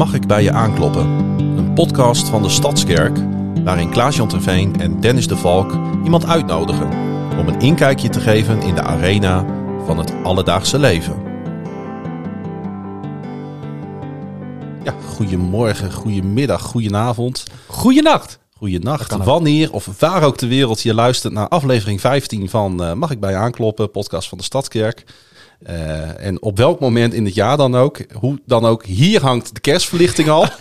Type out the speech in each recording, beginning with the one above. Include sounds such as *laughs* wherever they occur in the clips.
Mag ik bij je aankloppen? Een podcast van de Stadskerk waarin Klaas-Jan Terveen en Dennis de Valk iemand uitnodigen om een inkijkje te geven in de arena van het alledaagse leven. Ja, goedemorgen, goedemiddag, goedenavond, goedenacht. ook. Wanneer of waar ook ter wereld je luistert naar aflevering 15 van eh, Mag ik bij je aankloppen? Podcast van de Stadskerk. Eh, en op welk moment in het jaar dan ook, hoe dan ook, hier hangt de kerstverlichting al. *laughs*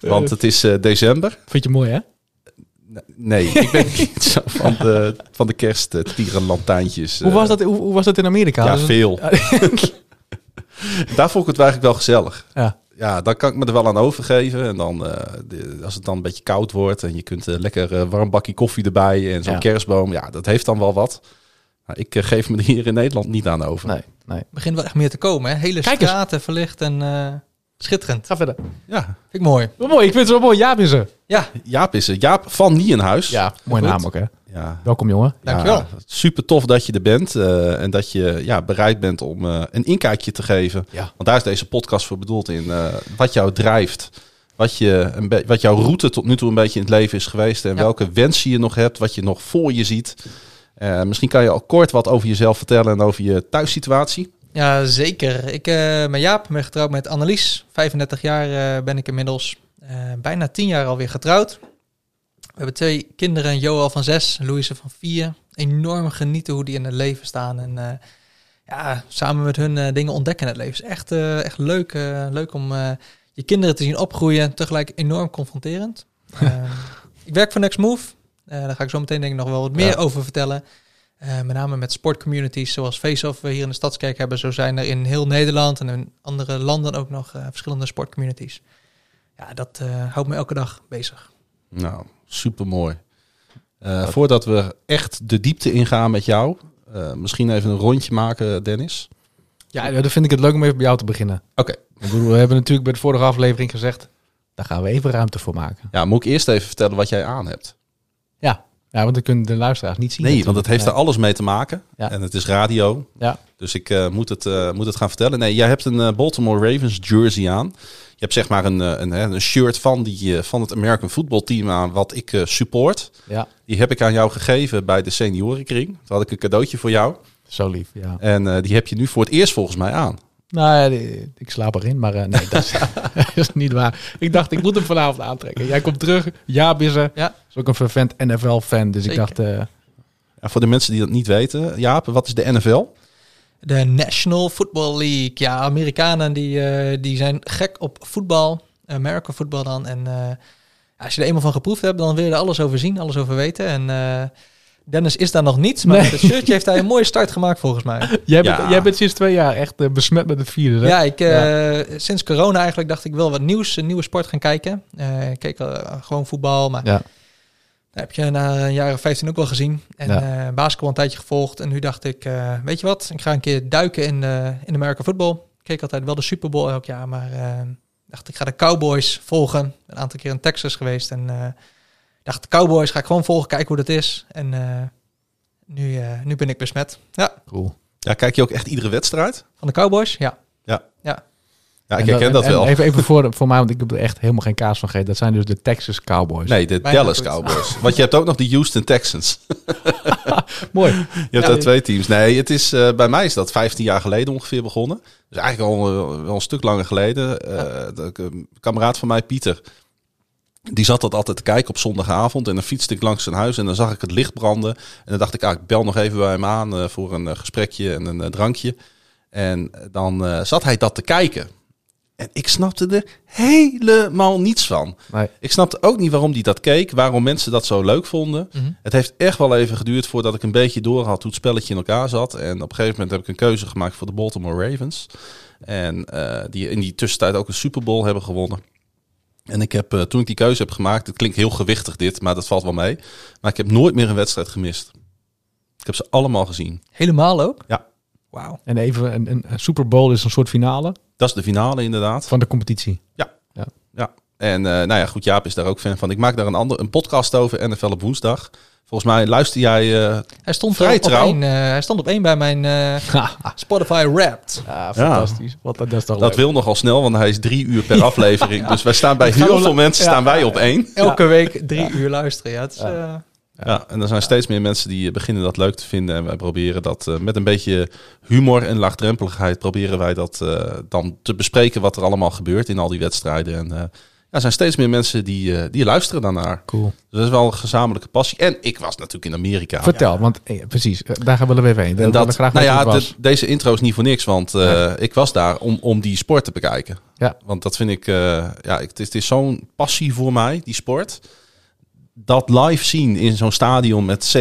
Want het is eh, december. Vind je mooi, hè? Nee, ik ben niet *laughs* zo van de, van de kerst, uh, tierenlantijntjes. Hoe was, dat, hoe, hoe was dat in Amerika? Ja, veel. *laughs* Daar vond ik het eigenlijk wel gezellig. Ja. Ja, dan kan ik me er wel aan overgeven. En dan, eh, de- als het dan een beetje koud wordt en je kunt eh, lekker eh, warm bakje koffie erbij en zo'n Ja. kerstboom. Ja, dat heeft dan wel wat. Maar ik eh, geef me er hier in Nederland niet aan over. Nee, nee. begint wel echt meer te komen. Hè? Hele Kijk eens. straten verlicht en eh, schitterend. Ga verder. Ja, Vind ik mooi. Wel mooi, ik vind het zo mooi. Jaap is er. Ja, Jaap is er. Jaap van Nienhuis. Ja, mooie goed. naam ook, hè? Ja, Welkom, jongen. Dankjewel. Ja, super tof dat je er bent eh, en dat je ja, bereid bent om eh, een inkijkje te geven. Ja. Want daar is deze podcast voor bedoeld in eh, wat jou drijft. Wat, je een wat jouw route tot nu toe een beetje in het leven is geweest. En Ja. welke wensen je nog hebt. Wat je nog voor je ziet. Eh, misschien kan je al kort wat over jezelf vertellen en over je thuissituatie. ja zeker. Ik eh ben Jaap, ben getrouwd met Annelies. 35 jaar eh, ben ik inmiddels. Eh, bijna 10 jaar alweer getrouwd. We hebben twee kinderen, Joel van 6, Louise van 4. Enorm genieten hoe die in het leven staan. En eh, ja, samen met hun eh, dingen ontdekken in het leven. is echt, eh, echt leuk, eh, leuk om eh, je kinderen te zien opgroeien. Tegelijk enorm confronterend. *laughs* Eh, ik werk voor Next Move. Eh, daar ga ik zo meteen denk ik nog wel wat meer Ja. over vertellen. Eh, met name met sportcommunities zoals Face-Off we hier in de Stadskerk hebben. Zo zijn er in heel Nederland en in andere landen ook nog eh, verschillende sportcommunities. Ja, dat eh, houdt me elke dag bezig. Nou, super mooi. voordat we echt de diepte ingaan met jou. eh, misschien even een rondje maken, Dennis. Ja, dan vind ik het leuk om even bij jou te beginnen. Oké. We hebben natuurlijk bij de vorige aflevering gezegd... daar gaan we even ruimte voor maken. Ja, moet ik eerst even vertellen wat jij aan hebt? Ja, ja want dan kunnen de luisteraars niet zien. Nee, want het heeft er alles mee te maken. Ja. En het is radio. Ja. Dus ik eh, moet, het, eh, moet het gaan vertellen. Nee, jij hebt een eh, Baltimore Ravens jersey aan. Je hebt zeg maar een, eh, een, een shirt van, die, eh, van het American Football Team aan wat ik eh, support. Ja, Die heb ik aan jou gegeven bij de seniorenkring. Toen had ik een cadeautje voor jou. zo lief, ja. En eh, die heb je nu voor het eerst volgens mij aan. Nou ik slaap erin, maar eh, nee, dat is, *laughs* dat is niet waar. Ik dacht, ik moet hem vanavond aantrekken. Jij komt terug, Jaap is er. Ja. Is ook een vervent NFL-fan, dus ik dacht... eh, Ja, voor de mensen die dat niet weten. Jaap, wat is de NFL? De National Football League. Ja, Amerikanen die, eh, die zijn gek op voetbal. American voetbal dan. En eh, als je er eenmaal van geproefd hebt, dan wil je er alles over zien, alles over weten. En eh, Dennis is daar nog niet, maar Nee. met het shirtje heeft hij een mooie start gemaakt volgens mij. *laughs* jij, Ja. bent, jij bent sinds twee jaar echt eh, besmet met het virus, hè? Ja, ik, eh, sinds corona eigenlijk dacht ik wel wat nieuws, een nieuwe sport gaan kijken. Eh, ik keek gewoon voetbal, maar Ja. dat heb je na een jaar of 15 ook wel gezien. En Ja. eh, basketbal een tijdje gevolgd. En nu dacht ik, eh, weet je wat, ik ga een keer duiken in, de in de American football. Ik keek altijd wel de Super Bowl elk jaar, maar eh, dacht ik ga de Cowboys volgen. Een aantal keer in Texas geweest en eh, dacht de Cowboys ga ik gewoon volgen, kijken hoe dat is. En eh, nu, eh, nu ben ik besmet. Ja, Cool. Ja, kijk je ook echt iedere wedstrijd? van de Cowboys, ja. Ja, ik En herken dat en wel. Even, even voor, voor mij, want ik heb er echt helemaal geen kaas van gegeten. Dat zijn dus de Texas Cowboys. Nee, de Bijna Dallas goed. Cowboys. Want je hebt ook nog de Houston Texans. *laughs* Mooi. Je hebt Ja. daar twee teams. Nee, het is, eh, bij mij is dat 15 jaar geleden ongeveer begonnen. Dus eigenlijk al wel een stuk langer geleden. Eh, de- Een kameraad van mij, Pieter, die zat dat altijd te kijken op zondagavond. En dan fietste ik langs zijn huis en dan zag ik het licht branden. En dan dacht ik, ah, ik bel nog even bij hem aan eh, voor een eh, gesprekje en een eh, drankje. En dan zat hij dat te kijken. En ik snapte er helemaal niets van. Nee. Ik snapte ook niet waarom hij dat keek, waarom mensen dat zo leuk vonden. Mhm. Het heeft echt wel even geduurd voordat ik een beetje door had hoe het spelletje in elkaar zat. En op een gegeven moment heb ik een keuze gemaakt voor de Baltimore Ravens. En die in die tussentijd ook een Super Bowl hebben gewonnen. En ik heb, eh, toen ik die keuze heb gemaakt, het klinkt heel gewichtig dit, maar dat valt wel mee. Maar ik heb nooit meer een wedstrijd gemist. Ik heb ze allemaal gezien. Helemaal ook? Ja. Wauw. En even, een, een Super Bowl is een soort finale Dat is de finale inderdaad. van de competitie. En uh, nou ja, goed, Jaap is daar ook fan van. Ik maak daar een, ander, een podcast over, NFL op woensdag. Volgens mij luister jij uh, hij stond vrij op trouw. Één, uh, hij stond op één bij mijn uh, *laughs* Spotify Wrapped. Ja, fantastisch. Ja. Wat, dat is toch dat leuk. wil nogal snel, want hij is drie uur per *laughs* aflevering. ja. Dus wij staan bij heel veel mensen staan wij op één. *laughs* Elke week drie uur luisteren. Ja, het is, ja, en er zijn steeds meer mensen die beginnen dat leuk te vinden. En wij proberen dat uh, met een beetje humor en laagdrempeligheid... proberen wij dat uh, dan te bespreken wat er allemaal gebeurt in al die wedstrijden. En uh, ja, er zijn steeds meer mensen die, die luisteren daarnaar. Cool. Dus dat is wel een gezamenlijke passie. En ik was natuurlijk in Amerika. Vertel, ja. want eh, precies, daar willen we even heen. En dat, graag nou ja, de, deze intro is niet voor niks, want ja. ik was daar om, om die sport te bekijken. Ja. Want dat vind ik, ja, het is, is zo'n passie voor mij, die sport dat live zien in zo'n stadion met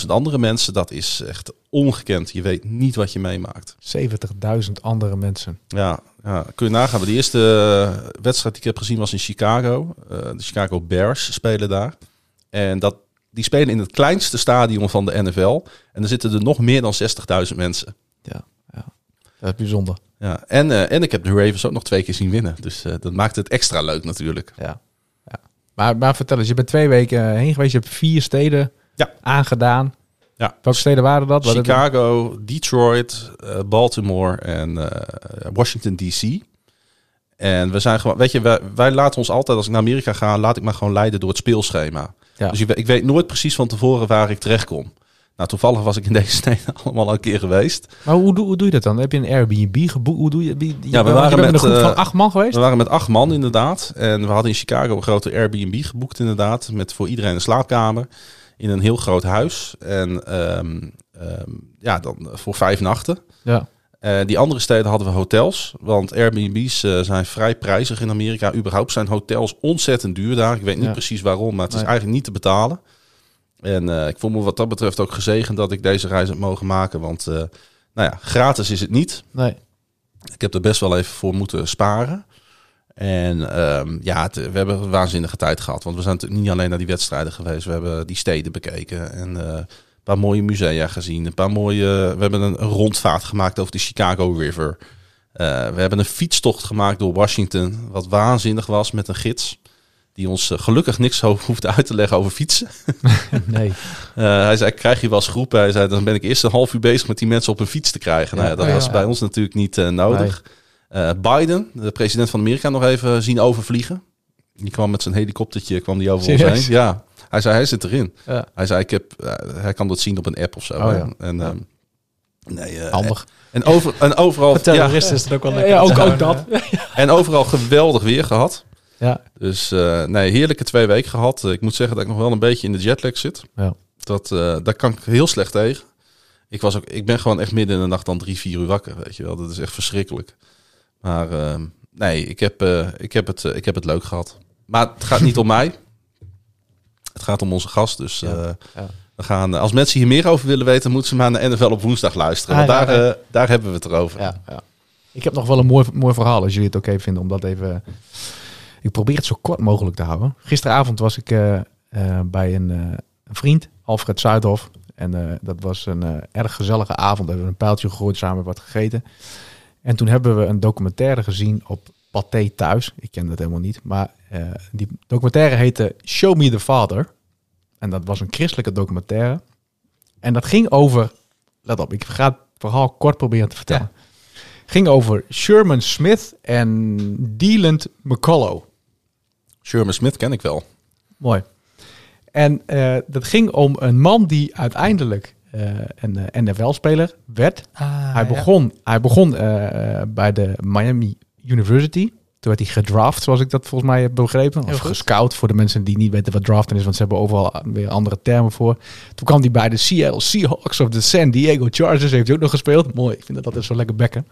70.000 andere mensen, dat is echt ongekend. Je weet niet wat je meemaakt. 70.000 andere mensen. Ja, ja, kun je nagaan. De eerste wedstrijd die ik heb gezien was in Chicago. Uh, de Chicago Bears spelen daar. En dat, die spelen in het kleinste stadion van de NFL. En er zitten er nog meer dan 60.000 mensen. Ja, ja, dat is bijzonder. Ja, en, uh, en ik heb de Ravens ook nog twee keer zien winnen. Dus uh, dat maakt het extra leuk natuurlijk. Ja. Maar, maar vertel eens, je bent twee weken heen geweest. Je hebt vier steden ja. aangedaan. Ja. Welke steden waren dat? Chicago, Detroit, uh, Baltimore en uh, Washington D.C. En we zijn gewoon, weet je, wij, wij, laten ons altijd, als ik naar Amerika ga, laat ik me gewoon leiden door het speelschema. Ja. Dus ik, ik weet nooit precies van tevoren waar ik terecht kom. Nou, toevallig was ik in deze *laughs* steden allemaal al een keer geweest. Maar hoe, doe, hoe doe je dat dan? Heb je een Airbnb geboekt? Hoe doe je? je ja, we waren met een groep uh, van acht man geweest. We waren met acht man inderdaad. En we hadden in Chicago een grote Airbnb geboekt inderdaad. Met voor iedereen een slaapkamer. In een heel groot huis. En um, um, ja, dan voor vijf nachten. Ja. Uh, die andere steden hadden we hotels. Want Airbnb's uh, zijn vrij prijzig in Amerika. Überhaupt zijn hotels ontzettend duur daar. Ik weet niet Ja. precies waarom, maar het is eigenlijk niet te betalen. En eh, ik voel me wat dat betreft ook gezegend dat ik deze reis heb mogen maken. Want eh, nou ja, gratis is het niet. Nee. Ik heb er best wel even voor moeten sparen. En ehm, ja, het- we hebben een waanzinnige tijd gehad. Want we zijn natuurlijk niet alleen naar die wedstrijden geweest. We hebben die steden bekeken en eh, een paar mooie musea gezien. Een paar mooie, we hebben een, een rondvaart gemaakt over de Chicago River. We hebben een fietstocht gemaakt door Washington. Wat waanzinnig was met een gids. Die ons eh, gelukkig niks ho- hoeft uit te leggen over fietsen. *laughs* nee. Eh, hij zei, krijg je wel eens groepen? Hij zei, dan ben ik eerst een half uur bezig met die mensen op een fiets te krijgen. Nou ja, dat Oh ja. was bij ons natuurlijk niet eh, nodig. Eh, Biden, de president van Amerika, nog even zien overvliegen. Die kwam met zijn helikoptertje, kwam die over ons heen. Ja, hij zei, hij zit erin. Ja. Hij zei, ik heb, hij kan dat zien op een app of zo. Oh. En, ehm, nee, eh, Handig. En, over, en, overal, Voor terroristen is het ook wel lekker. Ja, ook, ook dat. en overal geweldig weer gehad. Ja. Dus eh, nee, heerlijke twee weken gehad. Eh, Ik moet zeggen dat ik nog wel een beetje in de jetlag zit. Ja. Dat, eh, daar kan ik heel slecht tegen. Ik, was ook, ik ben gewoon echt midden in de nacht dan drie, vier uur wakker. Weet je wel, dat is echt verschrikkelijk. Maar eh, nee, ik heb, ik, heb het, ik heb het leuk gehad. Maar het gaat niet om *laughs* mij. Het gaat om onze gast. Dus Ja, ja. we gaan, als mensen hier meer over willen weten, moeten ze maar naar NFL op woensdag luisteren. Want Ah, ja, daar, daar hebben we het erover. Ik heb nog wel een mooi, mooi verhaal, als jullie het oké vinden, om dat even... Ik probeer het zo kort mogelijk te houden. Gisteravond was ik eh, eh, bij een, eh, een vriend, Alfred Zuidhof. En dat was een erg gezellige avond. We hebben een pijltje gegooid, samen wat gegeten. En toen hebben we een documentaire gezien op Pathé Thuis. Ik ken dat helemaal niet. Maar die documentaire heette Show Me the Father. En dat was een christelijke documentaire. En dat ging over... Let op, ik ga het verhaal kort proberen te vertellen. Ging over Sherman Smith en Deland McCullough. Sherman Smith ken ik wel. Mooi. En eh, dat ging om een man die uiteindelijk eh, een eh, NFL-speler werd. ah, hij ja. begon, hij begon eh, bij de Miami University. Toen werd hij gedraft, zoals ik dat volgens mij heb begrepen. Of gescout voor de mensen die niet weten wat draften is. Want ze hebben overal weer andere termen voor. Toen kwam hij bij de Seattle Seahawks of de San Diego Chargers. Heeft hij ook nog gespeeld. Mooi, ik vind dat altijd zo lekker bekken.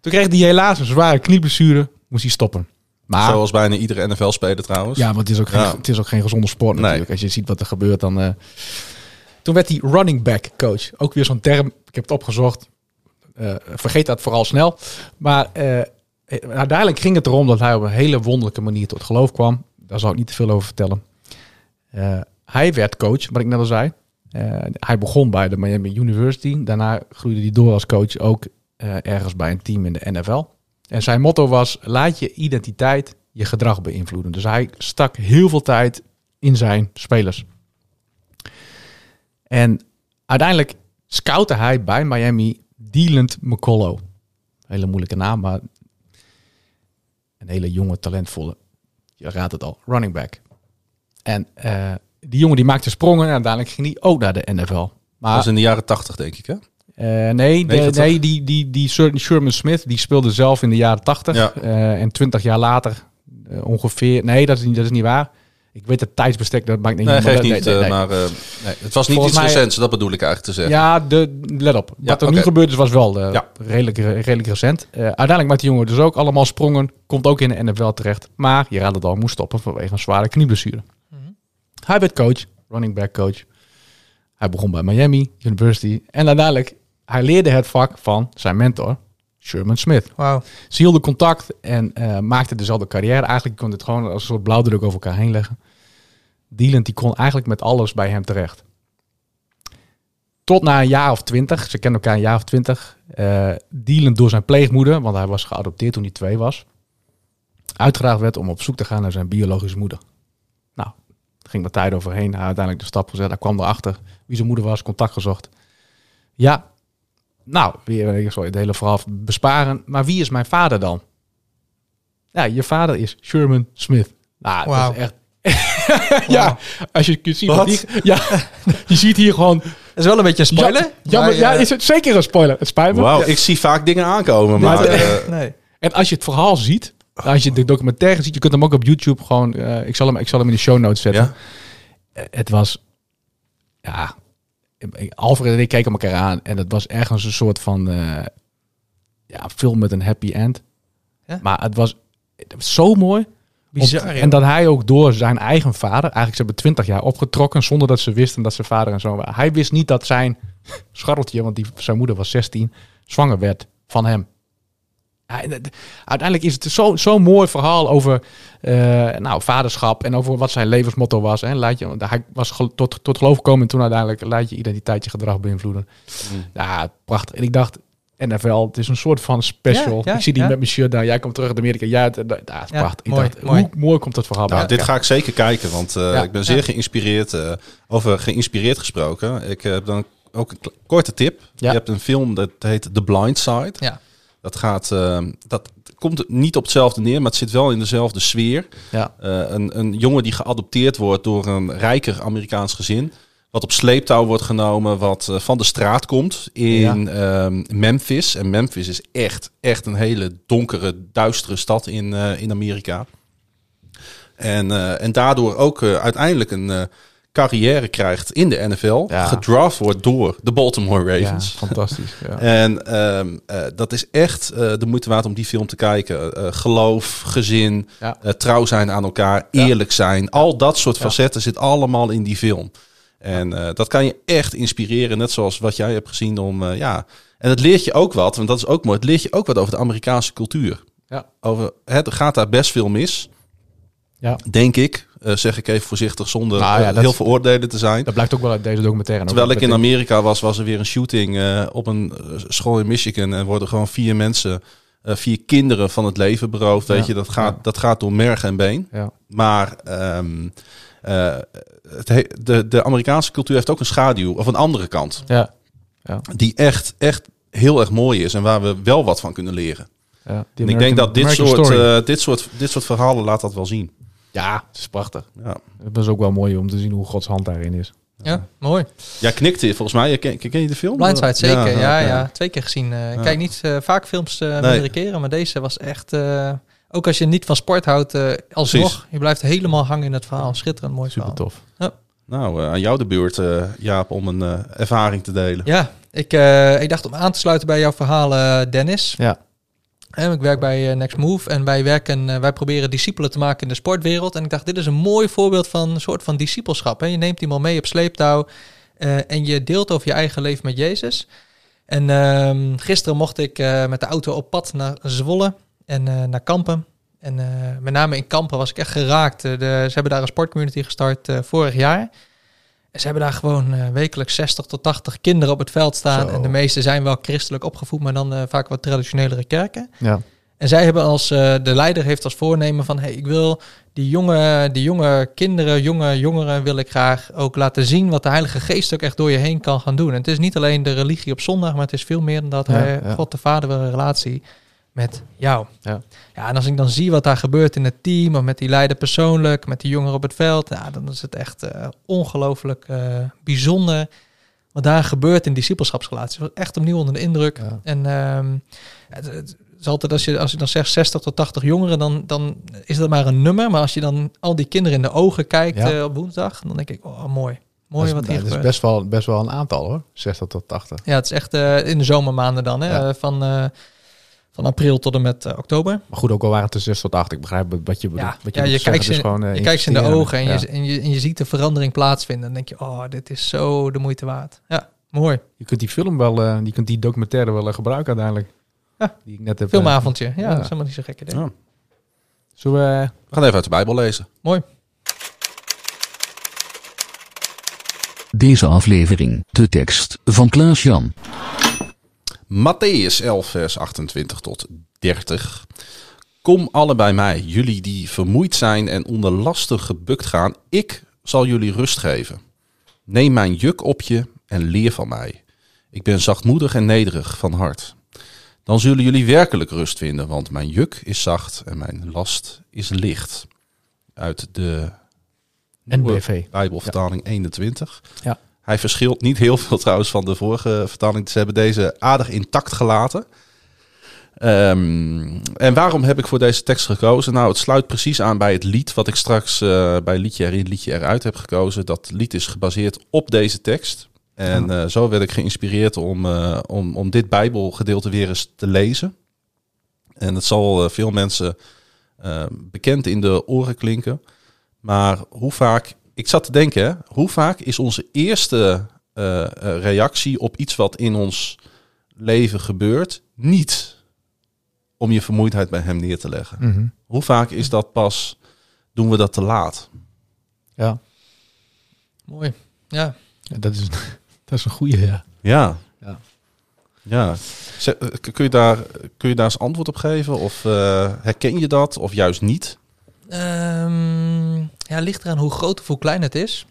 Toen kreeg hij helaas een zware knieblessure. Moest hij stoppen. Maar Zoals bijna iedere NFL-speler trouwens. ja, want het is ook geen, het is ook geen gezonde sport Nee. natuurlijk. Als je ziet wat er gebeurt, dan... eh. Toen werd hij running back coach. Ook weer zo'n term. Ik heb het opgezocht. Eh, vergeet dat vooral snel. Maar eh, uiteindelijk ging het erom dat hij op een hele wonderlijke manier tot geloof kwam. Daar zal ik niet te veel over vertellen. Hij werd coach, wat ik net al zei. Hij begon bij de Miami University. Daarna groeide hij door als coach ook ergens bij een team in de NFL. En zijn motto was: laat je identiteit je gedrag beïnvloeden. Dus hij stak heel veel tijd in zijn spelers. En uiteindelijk scoutte hij bij Miami Deland McCullough. Hele moeilijke naam, maar een hele jonge, talentvolle, je raadt het al, running back. En eh, die jongen die maakte sprongen en uiteindelijk ging hij ook naar de NFL. Dat Maar was in de jaren tachtig, denk ik, hè? Eh, nee, de- nee die, die, die Sher- Sherman Smith die speelde zelf in de jaren 80. Ja. Eh, en 20 jaar later eh, ongeveer. Nee, dat is, niet, dat is niet waar. Ik weet het tijdsbestek, dat maakt niet Nee, maar niet. nee, nee, nee. Maar eh, nee, het was niet Volgens iets mij- recents, dat bedoel ik eigenlijk te zeggen. Ja, de, let op. Ja, Wat er nu gebeurd is, was wel eh, Ja. redelijk, redelijk recent. Eh, uiteindelijk maakt die jongen dus ook allemaal sprongen. Komt ook in de NFL terecht. Maar je raadt het al, moest stoppen vanwege een zware knieblessure. Mhm. Hij werd coach, running back coach. Hij begon bij Miami University. En uiteindelijk, hij leerde het vak van zijn mentor, Sherman Smith. Wauw. Ze hielden contact en eh maakten dezelfde carrière. Eigenlijk kon het gewoon als een soort blauwdruk over elkaar heen leggen. Dylan die kon eigenlijk met alles bij hem terecht. Tot na een jaar of twintig, ze kennen elkaar een jaar of twintig. Dylan door zijn pleegmoeder, want hij was geadopteerd toen hij twee was. Uitgedaagd werd om op zoek te gaan naar zijn biologische moeder. Nou, ging wat tijd overheen. Hij uiteindelijk de stap gezet. Hij kwam erachter wie zijn moeder was, contact gezocht. Ja, nou, weer ik zal je het hele verhaal besparen. Maar wie is mijn vader dan? Ja, je vader is Sherman Smith. Nou, Wauw. dat is echt. *laughs* ja, als je kunt zien wat Wat? die, ja, *laughs* je ziet hier gewoon. Dat is wel een beetje een spoiler. Ja, maar, ja, is het zeker een spoiler? Het spijt me. Wauw, Ja. ik zie vaak dingen aankomen, maar... het- eh, *laughs* Nee. En als je het verhaal ziet, als je de documentaire ziet, je kunt hem ook op YouTube gewoon. eh, ik, zal hem, ik zal hem in de show notes zetten. ja? Eh, Het was. Ja. Alfred en ik keken elkaar aan en het was ergens een soort van. eh, ja, film met een happy end. Ja? Maar het was, het was zo mooi. Bizar, en dat hij ook door zijn eigen vader, eigenlijk ze hebben twintig jaar opgetrokken zonder dat ze wisten dat zijn vader en zo waren. Hij wist niet dat zijn scharreltje, want die, zijn moeder was 16, zwanger werd van hem. Ja, en uiteindelijk is het zo'n zo mooi verhaal over eh, nou, vaderschap en over wat zijn levensmotto was. Hè. Laat je, hij was gel- tot, tot geloof gekomen en toen uiteindelijk laat je identiteit je gedrag beïnvloeden. Mm. Ja, prachtig. En ik dacht, NFL, het is een soort van special. Ja, ja, ik zie die ja. met mijn shirt daar. Jij komt terug uit Amerika. Ja, het, dat, ja, het is Ja, prachtig. mooi, ik dacht, mooi. hoe mooi komt dat verhaal Nou, bij dit elkaar? ga ik zeker kijken, want eh, Ja. ik ben zeer Ja. geïnspireerd. eh, over geïnspireerd gesproken. Ik heb dan ook een korte tip. Ja. Je hebt een film dat heet The Blind Side. Ja. Dat gaat, eh, dat komt niet op hetzelfde neer, maar het zit wel in dezelfde sfeer. Ja. Eh, een, een jongen die geadopteerd wordt door een rijker Amerikaans gezin. Wat op sleeptouw wordt genomen, wat eh, van de straat komt in ehm, Memphis. En Memphis is echt, echt een hele donkere, duistere stad in, in Amerika. En, en daardoor ook uiteindelijk een carrière krijgt in de NFL. Ja. Gedraft wordt door de Baltimore Ja, Ravens. fantastisch. Ja. *laughs* En ehm, eh, dat is echt eh, de moeite waard om die film te kijken. Eh, geloof, gezin, trouw zijn aan elkaar, eerlijk zijn. Al dat soort facetten zit allemaal in die film. En dat kan je echt inspireren, net zoals wat jij hebt gezien om, ja. En het leert je ook wat, want dat is ook mooi. Het leert je ook wat over de Amerikaanse cultuur. Ja. Over, het gaat daar best veel mis, Ja. denk ik. Eh, zeg ik even voorzichtig, zonder Nou ja, eh, dat- heel veel oordelen te zijn. Dat blijkt ook wel uit deze documentaire. Terwijl ik in Amerika was, was er weer een shooting eh, op een school in Michigan. En worden gewoon vier mensen, vier kinderen van het leven beroofd. Weet je, dat gaat, ja. dat gaat door merg en been. Ja. Maar ehm, eh, het de, de Amerikaanse cultuur heeft ook een schaduw, of een andere kant. Ja. Die echt, echt heel erg mooi is en waar we wel wat van kunnen leren. En ik denk dat dit American soort, dit, soort, dit soort verhalen laat dat wel zien. Ja, het is prachtig. Ja. Het is ook wel mooi om te zien hoe Gods hand daarin is. Ja, mooi. Jij knikte volgens mij. Ken, ken je de film? Blindside, zeker. Ja, ja. Twee keer gezien. Eh, Ik Ja. kijk niet eh, vaak films eh Nee. meerdere keren, maar deze was echt... eh, ook als je niet van sport houdt, eh alsnog, Precies. je blijft helemaal hangen in het verhaal. Schitterend mooi Super verhaal. tof. Nou, eh, aan jou de beurt, eh, Jaap, om een eh, ervaring te delen. Ja, ik, eh, ik dacht om aan te sluiten bij jouw verhaal, Dennis. Ja. Ik werk bij eh, Next Move en wij, werken, eh, wij proberen discipelen te maken in de sportwereld. En ik dacht, dit is een mooi voorbeeld van een soort van discipelschap. Je neemt iemand mee op sleeptouw eh, en je deelt over je eigen leven met Jezus. En ehm, gisteren mocht ik met de auto op pad naar Zwolle en naar Kampen. En met name in Kampen was ik echt geraakt. Ze hebben daar een sportcommunity gestart vorig jaar. En ze hebben daar gewoon eh, wekelijks 60 tot 80 kinderen op het veld staan. Zo. En de meeste zijn wel christelijk opgevoed, maar dan eh, vaak wat traditionelere kerken. Ja. En zij hebben als, eh, de leider heeft als voornemen van, hey, ik wil die jonge, die jonge kinderen, jonge jongeren wil ik graag ook laten zien wat de Heilige Geest ook echt door je heen kan gaan doen. En het is niet alleen de religie op zondag, maar het is veel meer dan dat. Ja, Hij, ja. God de Vader wil een relatie met jou. Ja. ja, en als ik dan zie wat daar gebeurt in het team, of met die leider persoonlijk, met die jongeren op het veld, ja, dan is het echt eh, ongelooflijk eh, bijzonder wat daar gebeurt in discipelschapsrelaties. Was echt opnieuw onder de indruk. Ja. En ehm, het, het is altijd als je, als je dan zegt 60 tot 80 jongeren, dan, dan is dat maar een nummer. Maar als je dan al die kinderen in de ogen kijkt Ja. eh, op woensdag, dan denk ik, oh mooi. Mooi is, wat hier dat is best wel, best wel een aantal hoor. 60 tot 80. Ja, het is echt in de zomermaanden dan, hè? Ja. van, van april tot en met eh, oktober. Maar goed, ook al waren het er 6 tot 8. Ik begrijp wat je bedoelt. Ja, wat ja, moet je, kijkt ze, is gewoon, eh, je kijkt ze in de ogen en, Ja. je, en, je, en je ziet de verandering plaatsvinden. Dan denk je, oh, dit is zo de moeite waard. Ja, mooi. Je kunt die film wel, eh, je kunt die documentaire wel gebruiken uiteindelijk. Ja. Die ik net heb. Filmavondje. Ja, ja. dat is helemaal niet zo gek idee. Ja. Zullen we... We gaan even uit de Bijbel lezen. Mooi. Deze aflevering, de tekst van Klaas Jan. Matthäus 11, vers 28 tot 30. Kom alle bij mij, jullie die vermoeid zijn en onder lasten gebukt gaan. Ik zal jullie rust geven. Neem mijn juk op je en leer van mij. Ik ben zachtmoedig en nederig van hart. Dan zullen jullie werkelijk rust vinden, want mijn juk is zacht en mijn last is licht. Uit de NBV. Bijbelvertaling 21. Ja. Hij verschilt niet heel veel trouwens van de vorige vertaling. Ze hebben deze aardig intact gelaten. Ehm, en waarom heb ik voor deze tekst gekozen? Nou, het sluit precies aan bij het lied wat ik straks eh, bij liedje erin, liedje eruit heb gekozen. Dat lied is gebaseerd op deze tekst. En eh, zo werd ik geïnspireerd om, eh, om, om dit Bijbelgedeelte weer eens te lezen. En het zal veel mensen bekend in de oren klinken. Maar hoe vaak, ik zat te denken, hoe vaak is onze eerste eh, eh, reactie op iets wat in ons leven gebeurt, niet om je vermoeidheid bij hem neer te leggen? Mhm. Hoe vaak is dat pas, doen we dat te laat? Ja, Mooi. Ja. Ja, dat is, *laughs* dat is een goede. Ja. Ja. Ja. Ja. Eh, Kun je, daar, kun je daar eens antwoord op geven? Of herken je dat? Of juist niet? Ehm, ja, ligt eraan hoe groot of hoe klein het is.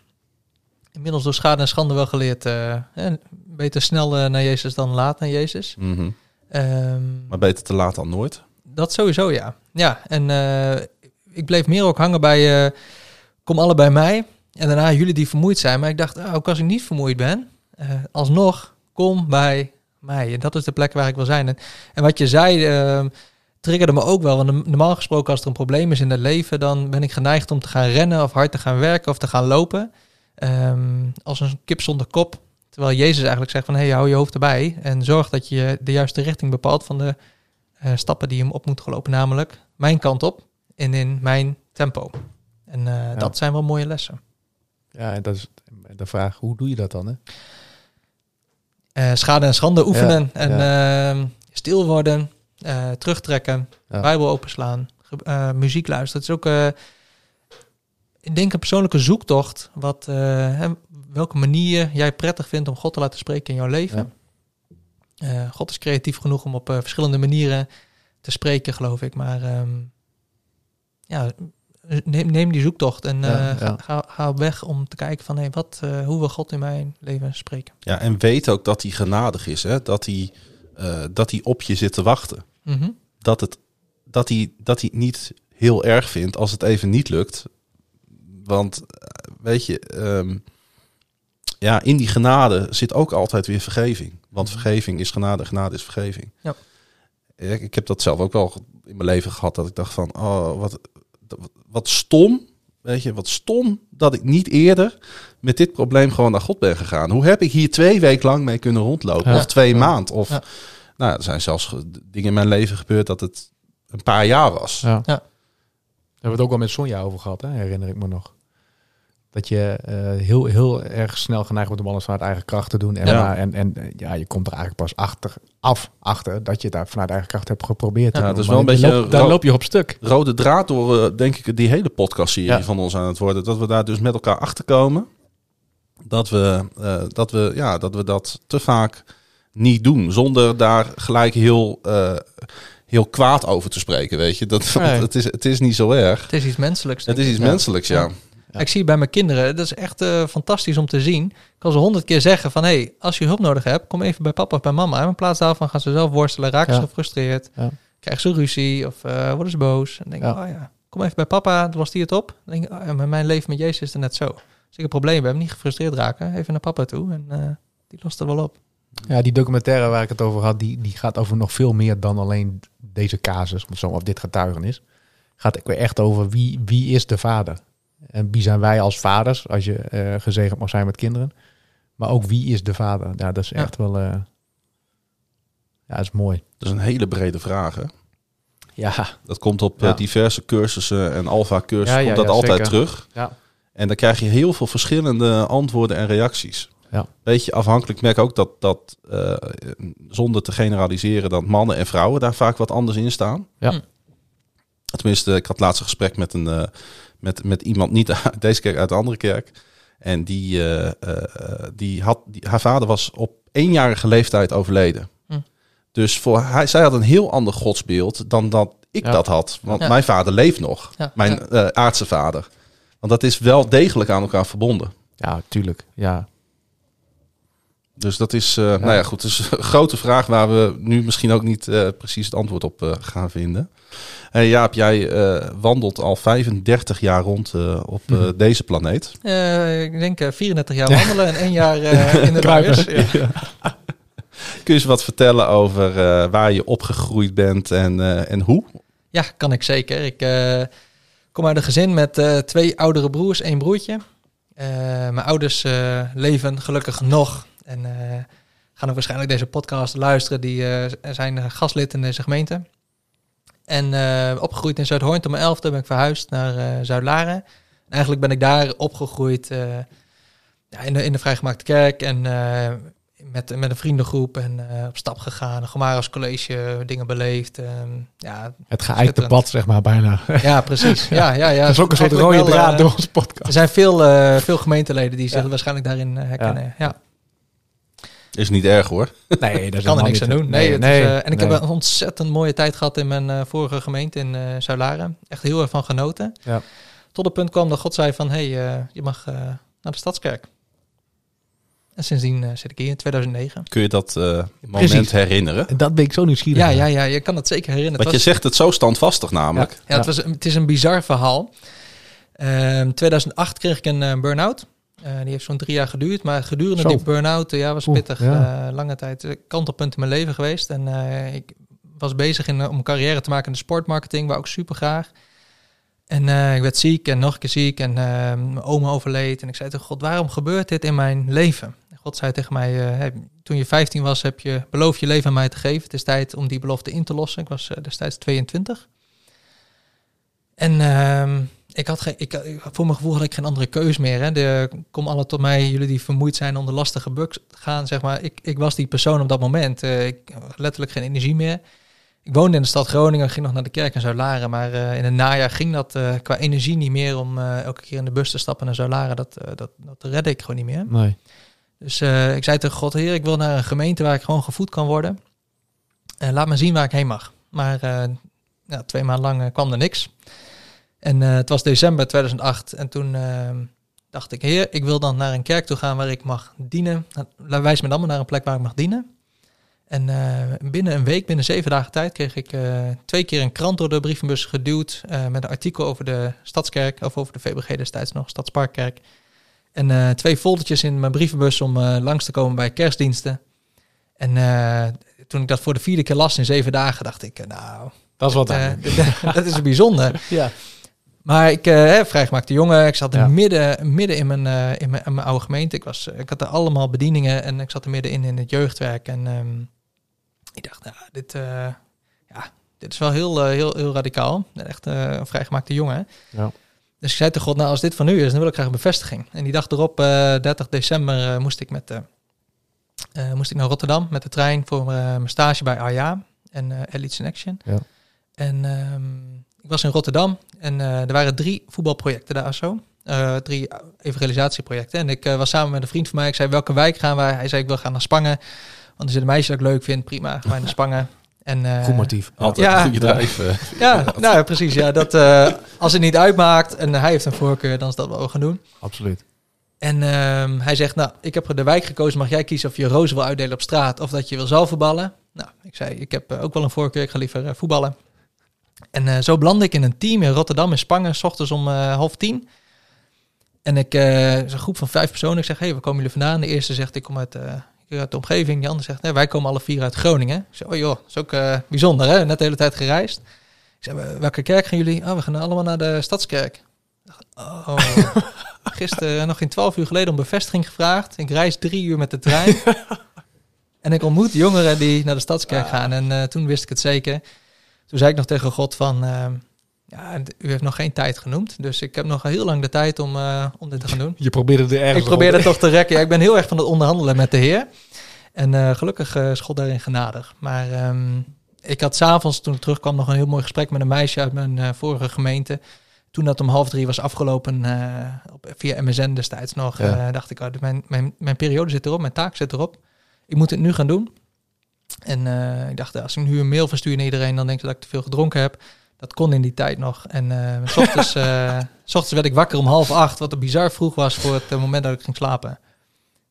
Inmiddels door schade en schande wel geleerd. eh, beter snel eh, naar Jezus dan laat naar Jezus. Mhm. Ehm, Maar beter te laat dan nooit. dat sowieso, ja. Ja, en eh, ik bleef meer ook hangen bij... kom alle bij mij. En daarna jullie die vermoeid zijn. Maar ik dacht, ah, ook als ik niet vermoeid ben... alsnog, kom bij mij. En dat is de plek waar ik wil zijn. En, en wat je zei... triggerde me ook wel. Want normaal gesproken als er een probleem is in het leven... dan ben ik geneigd om te gaan rennen of hard te gaan werken of te gaan lopen. Ehm, als een kip zonder kop. Terwijl Jezus eigenlijk zegt van... hey, hou je hoofd erbij en zorg dat je de juiste richting bepaalt... van de eh, stappen die je hem op moet gelopen. Namelijk mijn kant op en in mijn tempo. En eh, dat zijn wel mooie lessen. Ja, en dat is de vraag, hoe doe je dat dan? Hè? Eh, schade en schande oefenen Ja, en ehm, stil worden, eh, terugtrekken, Ja. Bijbel openslaan, eh, muziek luisteren. Het is ook, eh, ik denk, een persoonlijke zoektocht. Wat, eh, hè, welke manier jij prettig vindt om God te laten spreken in jouw leven. Eh, God is creatief genoeg om op eh, verschillende manieren te spreken, geloof ik. Maar ehm, ja, neem, neem die zoektocht en eh, Ja, ga, ja. Ga, weg om te kijken van hey, wat, eh, hoe wil God in mijn leven spreken. Ja, en weet ook dat hij genadig is. Hè? Dat, hij, eh, dat hij op je zit te wachten. Mhm. Dat, het, dat, hij, dat hij niet heel erg vindt als het even niet lukt. Want eh, weet je, ehm, ja, in die genade zit ook altijd weer vergeving. Want vergeving is genade, genade is vergeving. Ja. Ik, ik heb dat zelf ook wel in mijn leven gehad. Dat ik dacht van, oh, wat, wat stom. Weet je, wat stom dat ik niet eerder met dit probleem gewoon naar God ben gegaan. Hoe heb ik hier twee weken lang mee kunnen rondlopen? Ja. Of twee Ja. maanden? Of, Ja. nou, er zijn zelfs ge- dingen in mijn leven gebeurd dat het een paar jaar was. Ja. Ja. Daar hebben we het ook wel met Sonja over gehad, hè? herinner ik me nog. Dat je eh, heel, heel erg snel geneigd wordt om alles vanuit eigen kracht te doen. En, Ja. maar- en, en eh, ja, je komt er eigenlijk pas achter, af achter dat je daar vanuit eigen kracht hebt geprobeerd. te doen. is wel een beetje daar loop je op stuk. Rode draad door, denk ik, die hele podcastserie Ja. van ons aan het worden. Dat we daar dus met elkaar achter komen. Dat we, eh, dat, we, ja, dat we dat te vaak niet doen. Zonder daar gelijk heel, eh, heel kwaad over te spreken, weet je. Dat, Nee. *laughs* het, is, het is niet zo erg. Het is iets menselijks. Het is iets menselijks, ja. Ja. Ik zie bij mijn kinderen. Dat is echt eh, fantastisch om te zien. Ik kan ze honderd keer zeggen van... hey, als je hulp nodig hebt, kom even bij papa of bij mama. En in plaats daarvan gaan ze zelf worstelen, raken Ja. ze gefrustreerd. Ja. Krijgen ze ruzie of eh, worden ze boos. En denk oh ja, kom even bij papa, dan lost hij het op. Dan denk ik, oh mijn leven met Jezus is het net zo. Als ik een probleem heb, niet gefrustreerd raken, even naar papa toe. En eh, die lost het wel op. Ja, die documentaire waar ik het over had, die, die gaat over nog veel meer dan alleen deze casus, of zo, of dit getuigenis. Gaat echt over wie, wie is de vader? En wie zijn wij als vaders, als je eh, gezegend mag zijn met kinderen. Maar ook wie is de vader? Ja, dat is Ja. echt wel... eh, ja, dat is mooi. Dat is een hele brede vraag, hè. Ja, Dat komt op eh, Ja. diverse cursussen en alfa cursussen Ja, ja, komt dat ja, altijd zeker. terug. Ja. En dan krijg je heel veel verschillende antwoorden en reacties. Ja. Beetje afhankelijk. Ik merk ook dat, dat eh, zonder te generaliseren, dat mannen en vrouwen daar vaak wat anders in staan. Ja. Hm. Tenminste, ik had laatst een gesprek met, een, eh, met, met iemand, niet uit *laughs* deze kerk, uit de andere kerk. En die, eh, eh, die had, die, haar vader was op eenjarige leeftijd overleden. Hm. Dus voor hij, zij had een heel ander godsbeeld dan dat ik Ja. dat had. Want Ja. mijn vader leeft nog. Ja, Mijn ja. eh, aardse vader. Want dat is wel degelijk aan elkaar verbonden. ja, tuurlijk. Ja. Dus dat is, eh, nou ja, goed. Is *laughs* een grote vraag waar we nu misschien ook niet eh, precies het antwoord op eh, gaan vinden. Jaap, jij wandelt al 35 jaar rond op Mhm. deze planeet. Ik denk eh, 34 jaar wandelen en één jaar *laughs* in de luiers. *laughs* Ja. Kun je eens wat vertellen over waar je opgegroeid bent en, en hoe? Ja, kan ik zeker. Ik kom uit een gezin met twee oudere broers, één broertje. Mijn ouders leven gelukkig nog en eh, gaan ook waarschijnlijk deze podcast luisteren. Die eh, zijn gastlid in deze gemeente. En eh, opgegroeid in Zuidhoorn. Tot mijn elfde ben ik verhuisd naar eh Zuid-Laren. En eigenlijk ben ik daar opgegroeid eh, ja, in, de, in de vrijgemaakte kerk en eh, met, met een vriendengroep en eh, op stap gegaan. Gomaros College, dingen beleefd. ehm, ja, Het geëikte pad, zeg maar, bijna. ja, precies. *laughs* Ja, ja, ja. dat is ook een soort rode wel, draad eh, door onze podcast. Er zijn veel, eh, veel gemeenteleden die zich Ja. waarschijnlijk daarin eh, herkennen. Ja. Is niet erg hoor. Nee, dat *laughs* is kan er niks aan doen. Nee, Nee, het nee, is, eh, en ik nee. heb een ontzettend mooie tijd gehad in mijn eh, vorige gemeente in eh Zuid-Laren. Echt heel erg van genoten. Ja. Tot het punt kwam dat God zei van, hé, hey, eh, je mag eh, naar de Stadskerk. En sindsdien eh, zit ik hier in 2009. Kun je dat eh, moment Precies. herinneren? En dat ben ik zo nieuwsgierig. Ja, ja, ja, je kan het zeker herinneren. Want je zegt het zo standvastig namelijk. Ja, het, was, het is een bizar verhaal. Ehm 2008 kreeg ik een eh, burn-out. Eh, die heeft zo'n drie jaar geduurd. Maar gedurende Zo. die burn-out, eh, ja, was Oeh, pittig. ja. eh, lange tijd kantelpunt in mijn leven geweest. En ik was bezig in, om een carrière te maken in de sportmarketing. Waar ook super graag. En ik werd ziek en nog een keer ziek. En mijn oma overleed. En ik zei tegen God, waarom gebeurt dit in mijn leven? En God zei tegen mij, hey, toen je 15 was, heb je beloofd je leven aan mij te geven. Het is tijd om die belofte in te lossen. Ik was destijds 22. En ehm, ik had geen, ik, voor mijn gevoel had ik geen andere keus meer. Hè. De, kom alle tot mij, jullie die vermoeid zijn onder lastige bugs gaan, zeg maar. Ik, ik was die persoon op dat moment. Eh, ik had letterlijk geen energie meer. Ik woonde in de stad Groningen, ging nog naar de kerk in Zuid-Laren. Maar eh, in het najaar ging dat eh, qua energie niet meer om elke keer in de bus te stappen naar Zuid-Laren. Dat, dat, dat redde ik gewoon niet meer. Nee. Dus ik zei tegen God, Heer, ik wil naar een gemeente waar ik gewoon gevoed kan worden. En laat me zien waar ik heen mag. Maar ja, twee maanden lang kwam er niks. En eh, het was december 2008. En toen eh, dacht ik, Heer, ik wil dan naar een kerk toe gaan waar ik mag dienen. Nou, Wijs me dan maar naar een plek waar ik mag dienen. En eh, binnen een week, binnen zeven dagen tijd, kreeg ik eh, twee keer een krant door de brievenbus geduwd. met een artikel over de Stadskerk, of over de VBG destijds nog, Stadsparkkerk. En twee foldertjes in mijn brievenbus om langs te komen bij kerstdiensten. En toen ik dat voor de vierde keer las in zeven dagen, dacht ik, nou, Dat is wat aan. dat- *laughs* dat is bijzonder. Ja. Maar ik, eh vrijgemaakte jongen, ik zat er Ja. midden, midden in, mijn, eh, in, mijn, in mijn oude gemeente. Ik, was, ik had er allemaal bedieningen en ik zat er middenin in het jeugdwerk. En ehm, ik dacht, nou, dit, eh, ja, dit is wel heel, eh, heel, heel radicaal. Echt eh, een vrijgemaakte jongen. Ja. Dus ik zei tegen God, nou, als dit van u is, dan wil ik graag een bevestiging. En die dag erop, eh 30 december, eh, moest ik met eh, moest ik naar Rotterdam met de trein voor eh, mijn stage bij AJA en eh Elites in Action. Ja. En ehm, ik was in Rotterdam en eh, er waren drie voetbalprojecten daar zo. Eh, drie evangelisatieprojecten. En ik eh, was samen met een vriend van mij. Ik zei, welke wijk gaan wij? Hij zei, ik wil gaan naar Spangen. Want er zit een meisje dat ik leuk vind. Prima, gaan wij naar Spangen. En, eh, Goed motief. Altijd Ja. een goede drijf. Ja, nou ja, precies. Ja, dat, eh, als het niet uitmaakt en hij heeft een voorkeur, dan is dat wat we gaan doen. Absoluut. En ehm, hij zegt, nou, ik heb de wijk gekozen. Mag jij kiezen of je rozen wil uitdelen op straat of dat je wil zelf voetballen? Nou, ik zei, ik heb ook wel een voorkeur. Ik ga liever eh, voetballen. En eh, zo belandde ik in een team in Rotterdam in Spangen, s ochtends om eh, half tien. En ik, eh is een groep van vijf personen. Ik zeg, hey, waar komen jullie vandaan? De eerste zegt, ik kom uit, uit de omgeving. Die andere zegt, nee, wij komen alle vier uit Groningen. Ik zeg, oh joh, dat is ook bijzonder, hè? Net de hele tijd gereisd. Ik zeg, "Wel- welke kerk gaan jullie? Oh, we gaan allemaal naar de Stadskerk. Oh, *laughs* gisteren nog geen twaalf uur geleden om bevestiging gevraagd. Ik reis drie uur met de trein. *laughs* en ik ontmoet jongeren die naar de Stadskerk gaan. En toen wist ik het zeker. Toen zei ik nog tegen God van... ehm, ja, u heeft nog geen tijd genoemd. Dus ik heb nog heel lang de tijd om, eh, om dit te gaan doen. *laughs* Je probeerde er ergens Ik probeer het toch te rekken. Ja, ik ben heel erg van het onderhandelen met de Heer. En eh, gelukkig eh is God daarin genadig. Maar ehm, ik had s'avonds, toen ik terugkwam, nog een heel mooi gesprek met een meisje uit mijn vorige gemeente. Toen dat om half drie was afgelopen, op, via MSN destijds nog, Ja. dacht ik, oh, mijn, mijn, mijn periode zit erop, mijn taak zit erop. Ik moet het nu gaan doen. En eh, ik dacht, als ik nu een mail verstuur naar iedereen, dan denk ze dat ik te veel gedronken heb. Dat kon in die tijd nog. En eh, s *laughs* ochtends, s ochtends werd ik wakker om half acht, wat er bizar vroeg was voor het moment dat ik ging slapen.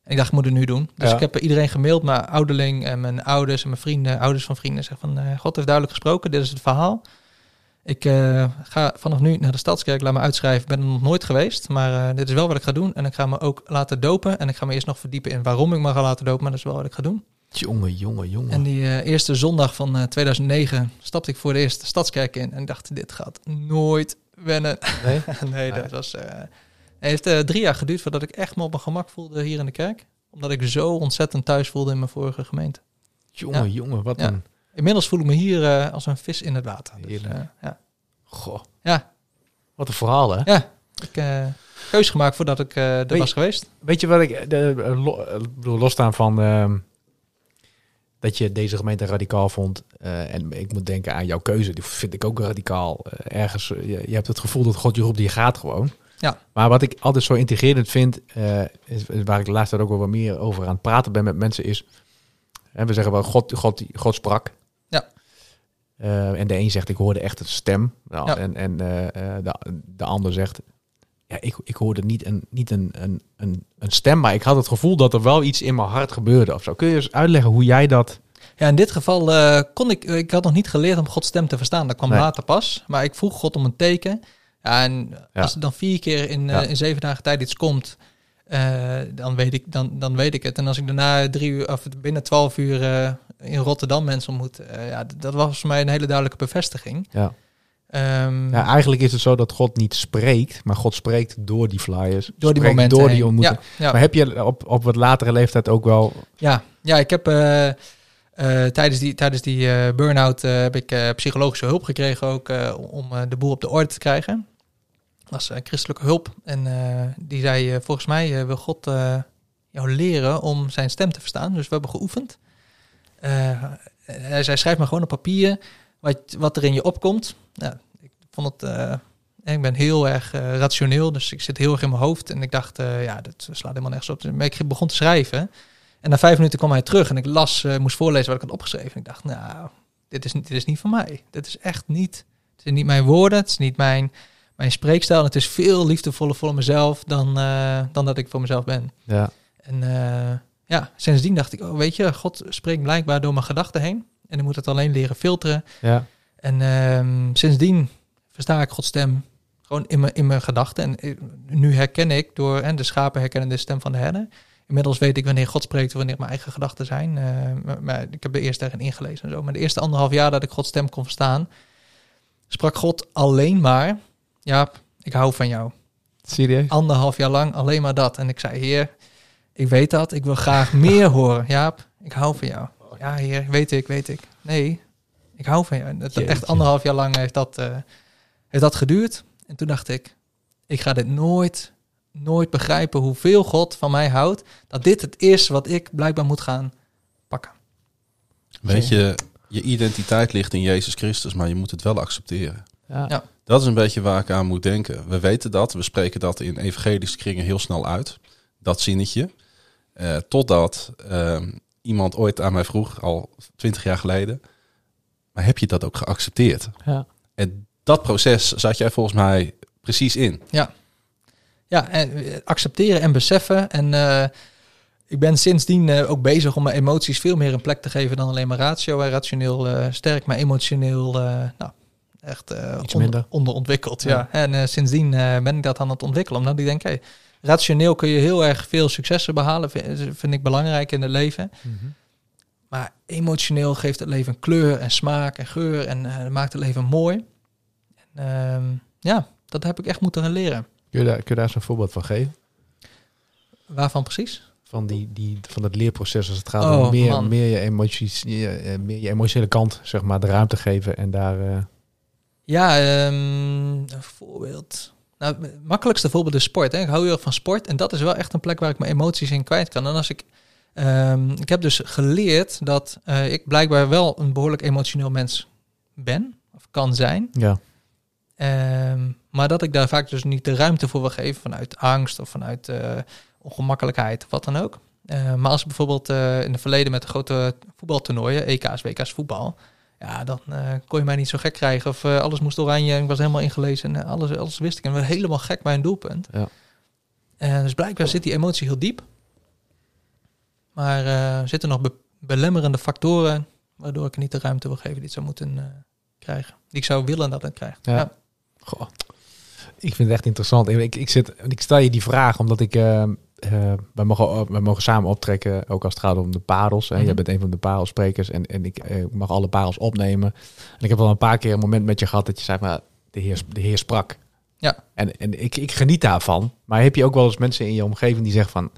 En ik dacht, ik moet het nu doen. Dus Ja. ik heb iedereen gemaild, mijn ouderling en mijn ouders en mijn vrienden, ouders van vrienden. Zeg van, God heeft duidelijk gesproken, dit is het verhaal. Ik ga vanaf nu naar de Stadskerk, laat me uitschrijven. Ik ben er nog nooit geweest, maar dit is wel wat ik ga doen. En ik ga me ook laten dopen. En ik ga me eerst nog verdiepen in waarom ik me ga laten dopen, maar dat is wel wat ik ga doen. Jongen, jongen, jongen. En die eh, eerste zondag van eh, 2009 stapte ik voor de eerste Stadskerk in. En dacht, dit gaat nooit wennen. *laughs* Nee? nee, dat was... eh, het heeft eh, drie jaar geduurd voordat ik echt me op mijn gemak voelde hier in de kerk. Omdat ik zo ontzettend thuis voelde in mijn vorige gemeente. Jongen, Ja. jongen, wat Ja. een... Inmiddels voel ik me hier eh, als een vis in het water. Dus, eh, ja. Goh. Ja. Wat een verhaal, hè? ja, ik eh keus gemaakt voordat ik eh er Weet- was geweest. Weet je wat ik... De, eh, lo- eh, losstaan van... dat je deze gemeente radicaal vond. eh, en ik moet denken aan jouw keuze. Die vind ik ook radicaal. Eh, ergens, eh, je, je hebt het gevoel dat God je roept, die gaat gewoon. Ja. Maar wat ik altijd zo integrerend vind... is, waar ik de laatste tijd ook wel wat meer over aan het praten ben met mensen... is... Hè, we zeggen wel, God, God, God sprak. Ja. En de een zegt, ik hoorde echt een stem. Nou, Ja. En, en de, de ander zegt, ja, ik, ik hoorde niet, een, niet een, een, een, een stem, maar ik had het gevoel dat er wel iets in mijn hart gebeurde of zo. Kun je eens uitleggen hoe jij dat... Ja, in dit geval eh, kon ik, ik had nog niet geleerd om Gods stem te verstaan. Dat kwam Nee. later pas. Maar ik vroeg God om een teken. Ja, en Ja. als er dan vier keer in, eh, in zeven dagen tijd iets komt, eh, dan, weet ik, dan, dan weet ik het. En als ik daarna drie uur, of binnen twaalf uur eh, in Rotterdam mensen ontmoet, eh, ja, dat was voor mij een hele duidelijke bevestiging. Ja. Ehm, Ja, eigenlijk is het zo dat God niet spreekt, maar God spreekt door die flyers. door die momenten Door die heen. ontmoeting. Ja, ja. Maar heb je op, op wat latere leeftijd ook wel... Ja, ja ik heb eh, eh, tijdens die, tijdens die eh, burn-out heb ik psychologische hulp gekregen ook om de boel op de orde te krijgen. Dat was christelijke hulp. En die zei, volgens mij wil God jou leren om zijn stem te verstaan. Dus we hebben geoefend. Hij zei, schrijf maar gewoon op papier wat, wat er in je opkomt. Ik vond het... eh, ik ben heel erg eh, rationeel, dus ik zit heel erg in mijn hoofd. En ik dacht, eh, ja, dat slaat helemaal nergens op. Maar ik begon te schrijven. En na vijf minuten kwam hij terug en ik las, moest voorlezen wat ik had opgeschreven. En ik dacht, nou, dit is, niet- dit is niet van mij. Dit is echt niet, het is niet mijn woorden, het is niet mijn, mijn spreekstijl. En het is veel liefdevoller voor mezelf dan, dan dat ik voor mezelf ben. Ja. En ja, sindsdien dacht ik, oh, weet je, God spreekt blijkbaar door mijn gedachten heen. En ik moet het alleen leren filteren. Ja. En ehm, sindsdien versta ik Gods stem gewoon in mijn, in mijn gedachten. En eh, nu herken ik door, en de schapen herkennen de stem van de herder. Inmiddels weet ik wanneer God spreekt, wanneer mijn eigen gedachten zijn. Eh, maar, maar ik heb er eerst daarin ingelezen en zo. Maar de eerste anderhalf jaar dat ik Gods stem kon verstaan, sprak God alleen maar, ja, ik hou van jou. Serieus? Anderhalf jaar lang alleen maar dat. En ik zei, heer, ik weet dat, ik wil graag meer horen. Jaap, ik hou van jou. Ja, heer, weet ik, weet ik. Nee, ik hou van jou. Dat, Jeetje. echt anderhalf jaar lang heeft dat, eh, heeft dat geduurd. En toen dacht ik, ik ga dit nooit, nooit begrijpen hoeveel God van mij houdt. Dat dit het is wat ik blijkbaar moet gaan pakken. Weet je, je identiteit ligt in Jezus Christus, maar je moet het wel accepteren. Ja. Ja. Dat is een beetje waar ik aan moet denken. We weten dat, we spreken dat in evangelische kringen heel snel uit. Dat zinnetje. Eh, totdat ehm, iemand ooit aan mij vroeg, al twintig jaar geleden. maar heb je dat ook geaccepteerd? Ja. En dat proces zat jij volgens mij precies in. Ja, en eh, accepteren en beseffen. En eh, ik ben sindsdien eh, ook bezig om mijn emoties veel meer een plek te geven dan alleen maar ratio. en Rationeel eh, sterk, maar emotioneel eh, nou, echt eh, Iets onder- minder. onderontwikkeld. Ja. Ja. En eh, sindsdien eh, ben ik dat aan het ontwikkelen. Omdat ik denk, hey, rationeel kun je heel erg veel successen behalen. Vind, vind ik belangrijk in het leven. Maar emotioneel geeft het leven kleur en smaak en geur. En eh, maakt het leven mooi. En, ehm, ja, dat heb ik echt moeten leren. Kun je daar, kun je daar eens een voorbeeld van geven? Waarvan precies? Van, die, die, van het leerproces als het gaat Oh, om meer, man. meer, je emoties, je, eh, meer je emotionele kant, zeg maar, de ruimte geven en daar... eh, Ja, ehm, een voorbeeld. Nou, het makkelijkste voorbeeld is sport. Hè. Ik hou heel erg van sport. En dat is wel echt een plek waar ik mijn emoties in kwijt kan. En als ik... ehm, ik heb dus geleerd dat eh, ik blijkbaar wel een behoorlijk emotioneel mens ben. Of kan zijn. ja, Ehm, maar dat ik daar vaak dus niet de ruimte voor wil geven vanuit angst of vanuit eh, ongemakkelijkheid of wat dan ook. Eh, maar als bijvoorbeeld in het verleden met de grote voetbaltoernooien, EK's, WK's voetbal, ja, dan eh, kon je mij niet zo gek krijgen. Of eh, alles moest oranje en ik was helemaal ingelezen en eh, alles, alles wist ik. En werd helemaal gek bij een doelpunt. Ja. En dus blijkbaar zit die emotie heel diep. Maar eh zitten nog be- belemmerende factoren waardoor ik niet de ruimte wil geven die het zou moeten eh, krijgen. Die ik zou willen dat het krijgt. Ja. ja. Goh. Ik vind het echt interessant. Ik, ik, zit, ik stel je die vraag omdat ik... eh, eh, wij, mogen, wij mogen samen optrekken, ook als het gaat om de parels. Hè. Mhm. Jij bent een van de parelsprekers en, en ik eh, mag alle parels opnemen. En ik heb al een paar keer een moment met je gehad dat je zei, maar de heer, de heer sprak. Ja. En, en ik, ik geniet daarvan. Maar heb je ook wel eens mensen in je omgeving die zeggen van...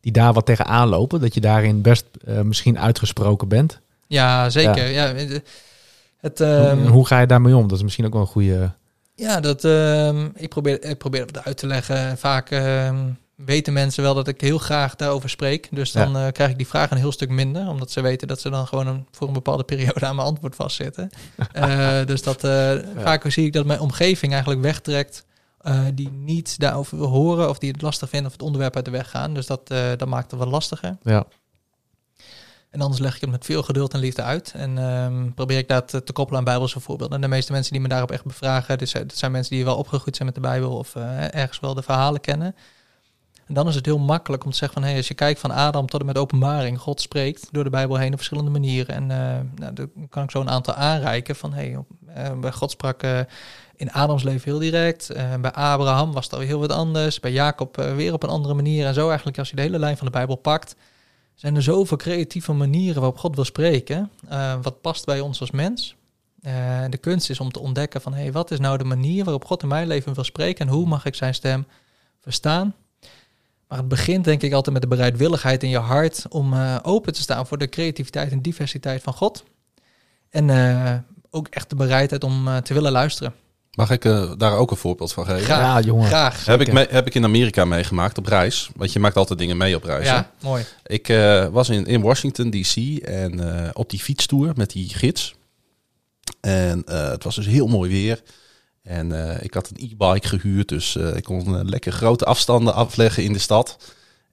die daar wat tegenaan lopen, dat je daarin best eh, misschien uitgesproken bent? Ja, zeker. Ja. het, ehm, hoe, hoe ga je daarmee om? Dat is misschien ook wel een goede... ja, dat, ehm, ik, probeer, ik probeer het uit te leggen. Vaak ehm, weten mensen wel dat ik heel graag daarover spreek. Dus dan eh, krijg ik die vraag een heel stuk minder. Omdat ze weten dat ze dan gewoon een, voor een bepaalde periode aan mijn antwoord vastzitten. *laughs* Eh, dus dat, eh, vaak zie ik dat mijn omgeving eigenlijk wegtrekt. die niet daarover wil horen of die het lastig vinden of het onderwerp uit de weg gaan. Dus dat, dat maakt het wat lastiger. Ja. En anders leg ik het met veel geduld en liefde uit. En ehm, probeer ik dat te, koppelen aan bijbelse voorbeelden. En de meeste mensen die me daarop echt bevragen, dus, dat zijn mensen die wel opgegroeid zijn met de Bijbel of ergens wel de verhalen kennen. En dan is het heel makkelijk om te zeggen van, hey, als je kijkt van Adam tot en met openbaring, God spreekt door de Bijbel heen op verschillende manieren. En eh, nou, dan kan ik zo een aantal aanreiken van, hey, op- eh, bij God sprak eh, in Adams leven heel direct. Bij Abraham was het alweer heel wat anders. Bij Jacob weer op een andere manier. En zo eigenlijk, als je de hele lijn van de Bijbel pakt, zijn er zoveel creatieve manieren waarop God wil spreken. wat past bij ons als mens. De kunst is om te ontdekken van, hey, wat is nou de manier waarop God in mijn leven wil spreken en hoe mag ik zijn stem verstaan? Maar het begint denk ik altijd met de bereidwilligheid in je hart om eh, open te staan voor de creativiteit en diversiteit van God. En eh, ook echt de bereidheid om eh, te willen luisteren. Mag ik eh, daar ook een voorbeeld van geven? Graag. Ja, jongen. Graag. Heb ik, mee, heb ik in Amerika meegemaakt op reis. Want je maakt altijd dingen mee op reis. hè? Ja, mooi. Ik eh, was in, in Washington DC en eh, op die fietstour met die gids. En eh, het was dus heel mooi weer. En eh, ik had een e-bike gehuurd, dus eh, ik kon eh, lekker grote afstanden afleggen in de stad.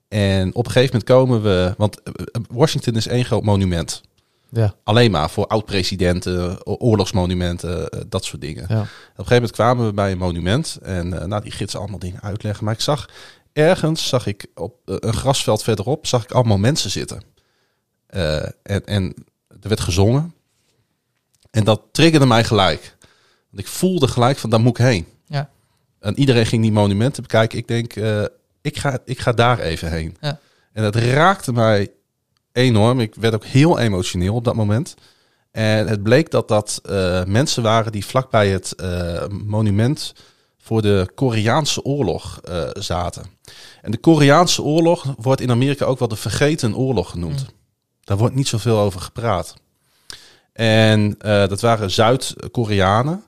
En op een gegeven moment komen we, want Washington is één groot monument. Ja, Alleen maar voor oud-presidenten, oorlogsmonumenten, dat soort dingen. ja. Op een gegeven moment kwamen we bij een monument en nou, die gids allemaal dingen uitleggen. Maar ik zag ergens, zag ik op een grasveld verderop, zag ik allemaal mensen zitten. En, en er werd gezongen. En dat triggerde mij gelijk. Want ik voelde gelijk van, daar moet ik heen. Ja. En iedereen ging die monumenten bekijken. Ik denk, eh, ik, ga, ik ga daar even heen. Ja. En dat raakte mij enorm. Ik werd ook heel emotioneel op dat moment. En het bleek dat dat eh, mensen waren die vlakbij het eh, monument voor de Koreaanse oorlog zaten. En de Koreaanse oorlog wordt in Amerika ook wel de vergeten oorlog genoemd. Mm. Daar wordt niet zoveel over gepraat. En dat waren Zuid-Koreanen.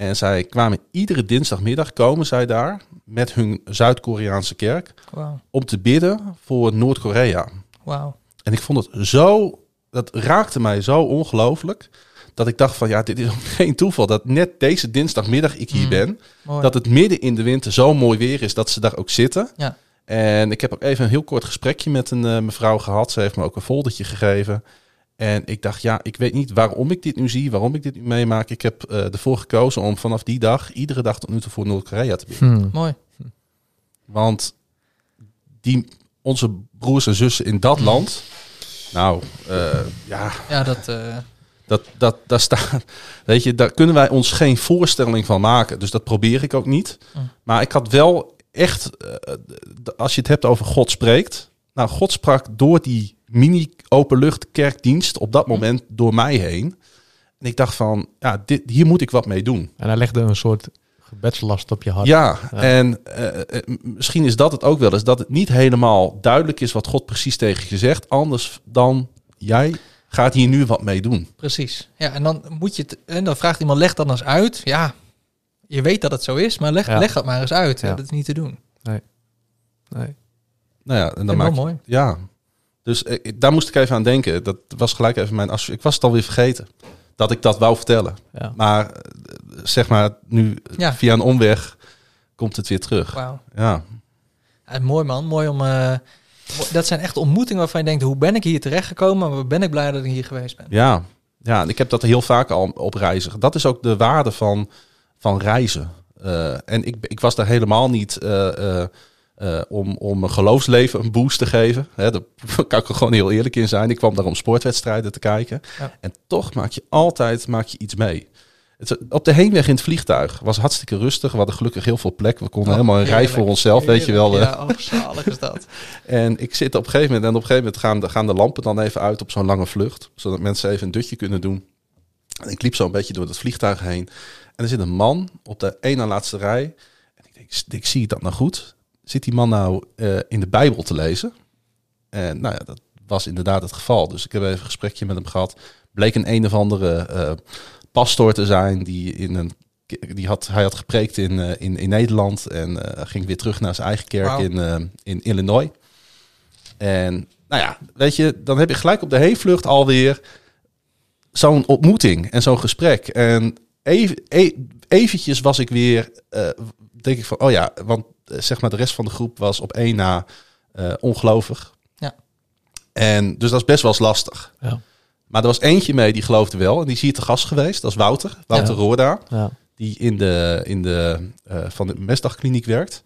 En zij kwamen iedere dinsdagmiddag komen zij daar met hun Zuid-Koreaanse kerk om te bidden voor Noord-Korea. Wauw. En ik vond het zo, dat raakte mij zo ongelooflijk. Dat ik dacht van ja, dit is ook *laughs* geen toeval dat net deze dinsdagmiddag ik hier Mm. ben. Mooi. Dat het midden in de winter zo mooi weer is dat ze daar ook zitten. Ja. En ik heb ook even een heel kort gesprekje met een eh, mevrouw gehad. Ze heeft me ook een foldertje gegeven. En ik dacht, ja, ik weet niet waarom ik dit nu zie, waarom ik dit nu meemaak. Ik heb eh, ervoor gekozen om vanaf die dag, iedere dag tot nu toe voor Noord-Korea te bidden. Hmm. Mooi. Want die, onze broers en zussen in dat land, nou, eh, ja, Ja, dat... eh, dat, dat, daar staat, weet je, daar kunnen wij ons geen voorstelling van maken. Dus dat probeer ik ook niet. Mm. Maar ik had wel echt, eh, als je het hebt over God spreekt. Nou, God sprak door die mini openlucht kerkdienst op dat moment door mij heen. En ik dacht van, ja, dit, hier moet ik wat mee doen. En hij legde een soort gebedslast op je hart. Ja, Ja. en eh, eh, misschien is dat het ook wel eens, dat het niet helemaal duidelijk is wat God precies tegen je zegt. Anders dan jij gaat hier nu wat mee doen. Precies. Ja, en dan moet je het, en dan vraagt iemand, leg dat eens uit. Ja, je weet dat het zo is, maar leg, Ja. leg dat maar eens uit. Ja. Dat is niet te doen. Nee. Nou ja, en dan Dat is maak wel je, mooi. Ja, dus ik- daar moest ik even aan denken. Dat was gelijk even mijn... Ik was het alweer vergeten dat ik dat wou vertellen. Ja. Maar eh, zeg maar, nu eh, Ja. via een omweg komt het weer terug. Wauw. Ja, Ja, mooi man, mooi om... eh, dat zijn echt ontmoetingen waarvan je denkt, hoe ben ik hier terechtgekomen? Maar ben ik blij dat ik hier geweest ben. ja, ja. En ik heb dat heel vaak al op reizen. Dat is ook de waarde van, van reizen. En ik, ik was daar helemaal niet eh, om, om mijn geloofsleven een boost te geven. Hè, daar *laughs* kan ik er gewoon heel eerlijk in zijn. Ik kwam daar om sportwedstrijden te kijken. Ja. En toch maak je altijd maak je iets mee. Het, op de heenweg in het vliegtuig was hartstikke rustig. We hadden gelukkig heel veel plek. We konden Oh, helemaal een rij voor onszelf, weet je wel. eh. Ja, oh, zalig is dat. *laughs* En ik zit op een gegeven moment, en op een gegeven moment gaan de, gaan de lampen dan even uit op zo'n lange vlucht, zodat mensen even een dutje kunnen doen. En ik liep zo een beetje door het vliegtuig heen. En er zit een man op de ene laatste rij. En ik denk, ik zie dat nou goed? Zit die man nou eh, in de Bijbel te lezen? En nou ja, dat was inderdaad het geval. Dus ik heb even een gesprekje met hem gehad. Bleek een een of andere eh pastoor te zijn die in een die had, hij had gepreekt in, eh, in, in Nederland en ging weer terug naar zijn eigen kerk in, in Illinois. En nou ja, weet je, dan heb je gelijk op de heenvlucht alweer zo'n ontmoeting en zo'n gesprek. En even, e- eventjes was ik weer, denk ik van, oh ja, want zeg maar de rest van de groep was op één na eh, ongelovig. Ja. En dus dat is best wel eens lastig. Ja. Maar er was eentje mee die geloofde wel en die is hier te gast geweest. Dat is Wouter, Wouter Ja. Roorda Ja. die in de, in de eh, van de mesdagkliniek werkt.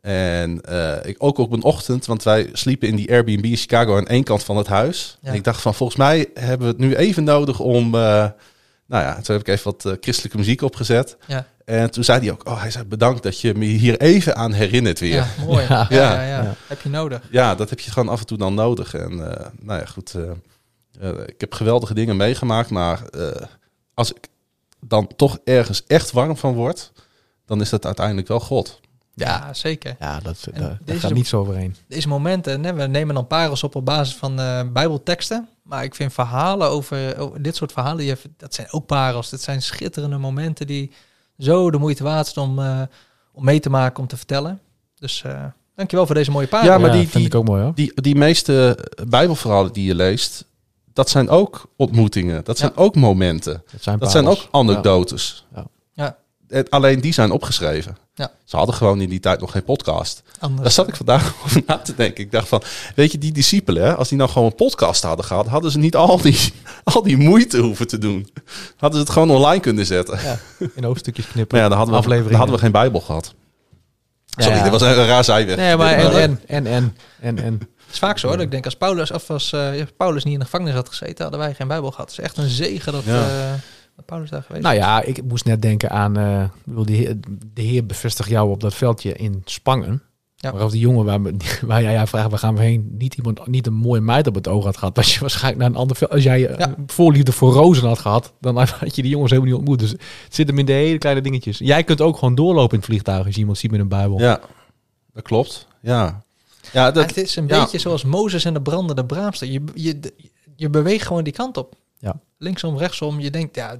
En eh, ik ook op een ochtend, want wij sliepen in die Airbnb in Chicago aan één kant van het huis. Ja. En ik dacht van, volgens mij hebben we het nu even nodig om, eh, nou ja, toen heb ik even wat eh, christelijke muziek opgezet. Ja. En toen zei hij ook, oh, hij zei bedankt dat je me hier even aan herinnert weer. Ja, Ja, mooi. *laughs* Ja, Ja. ja, ja, Ja. Heb je nodig. dat heb je gewoon af en toe dan nodig. En eh, nou ja, goed, eh, eh, ik heb geweldige dingen meegemaakt, maar eh, als ik dan toch ergens echt warm van word, dan is dat uiteindelijk wel God. Ja, zeker. Ja, dat, En deze- gaat niet zo overheen. Deze momenten, hè, we nemen dan parels op op basis van eh, bijbelteksten. Maar ik vind verhalen over, over dit soort verhalen, die dat zijn ook parels. Dat zijn schitterende momenten die zo de moeite waard zijn om, eh, om mee te maken, om te vertellen. Dus eh dankjewel voor deze mooie parel. Ja, maar Ja, die- vind die- ik ook mooi hoor. Die, die meeste Bijbelverhalen die je leest, dat zijn ook ontmoetingen. Dat zijn ook momenten. Dat zijn, Dat zijn parels. ook anekdotes. Ja. Alleen die zijn opgeschreven. Ja. Ze hadden gewoon in die tijd nog geen podcast. Anders. Daar zat ik vandaag *laughs* over na te denken. Ik dacht van, weet je, die discipelen, als die nou gewoon een podcast hadden gehad, hadden ze niet al die, *laughs* al die moeite hoeven te doen. Hadden ze het gewoon online kunnen zetten. Ja, in hoofdstukjes *laughs* knippen. Maar ja, dan hadden we, dan hadden we geen Bijbel gehad. Sorry, Ja. dit was een raar zijweg. Nee, maar en, en, en, en, en, en. Het is vaak zo hoor, dat ik denk als Paulus, of als eh, Paulus niet in de gevangenis had gezeten, hadden wij geen Bijbel gehad. Het is echt een zegen dat, Ja. eh, dat Paulus daar geweest Nou ja, ik moest net denken aan, eh, de, heer, de heer bevestigt jou op dat veldje in Spangen. Ja. Waarop die jongen waar, *laughs* jij vraagt, waar gaan we heen, niet, iemand, niet een mooie meid op het oog had gehad. Was je *laughs* waarschijnlijk naar een ander veld. Als jij eh, Ja. voorliefde voor rozen had gehad, dan had je die jongens helemaal niet ontmoet. Dus het zit hem in de hele kleine dingetjes. Jij kunt ook gewoon doorlopen in het vliegtuig als je iemand ziet met een bijbel. Ja, dat klopt. Ja, ja Maar dat, het is een ja. beetje zoals Mozes en de brandende braamster. Je, je, je beweegt gewoon die kant op. Ja. Linksom, rechtsom. Je denkt, ja,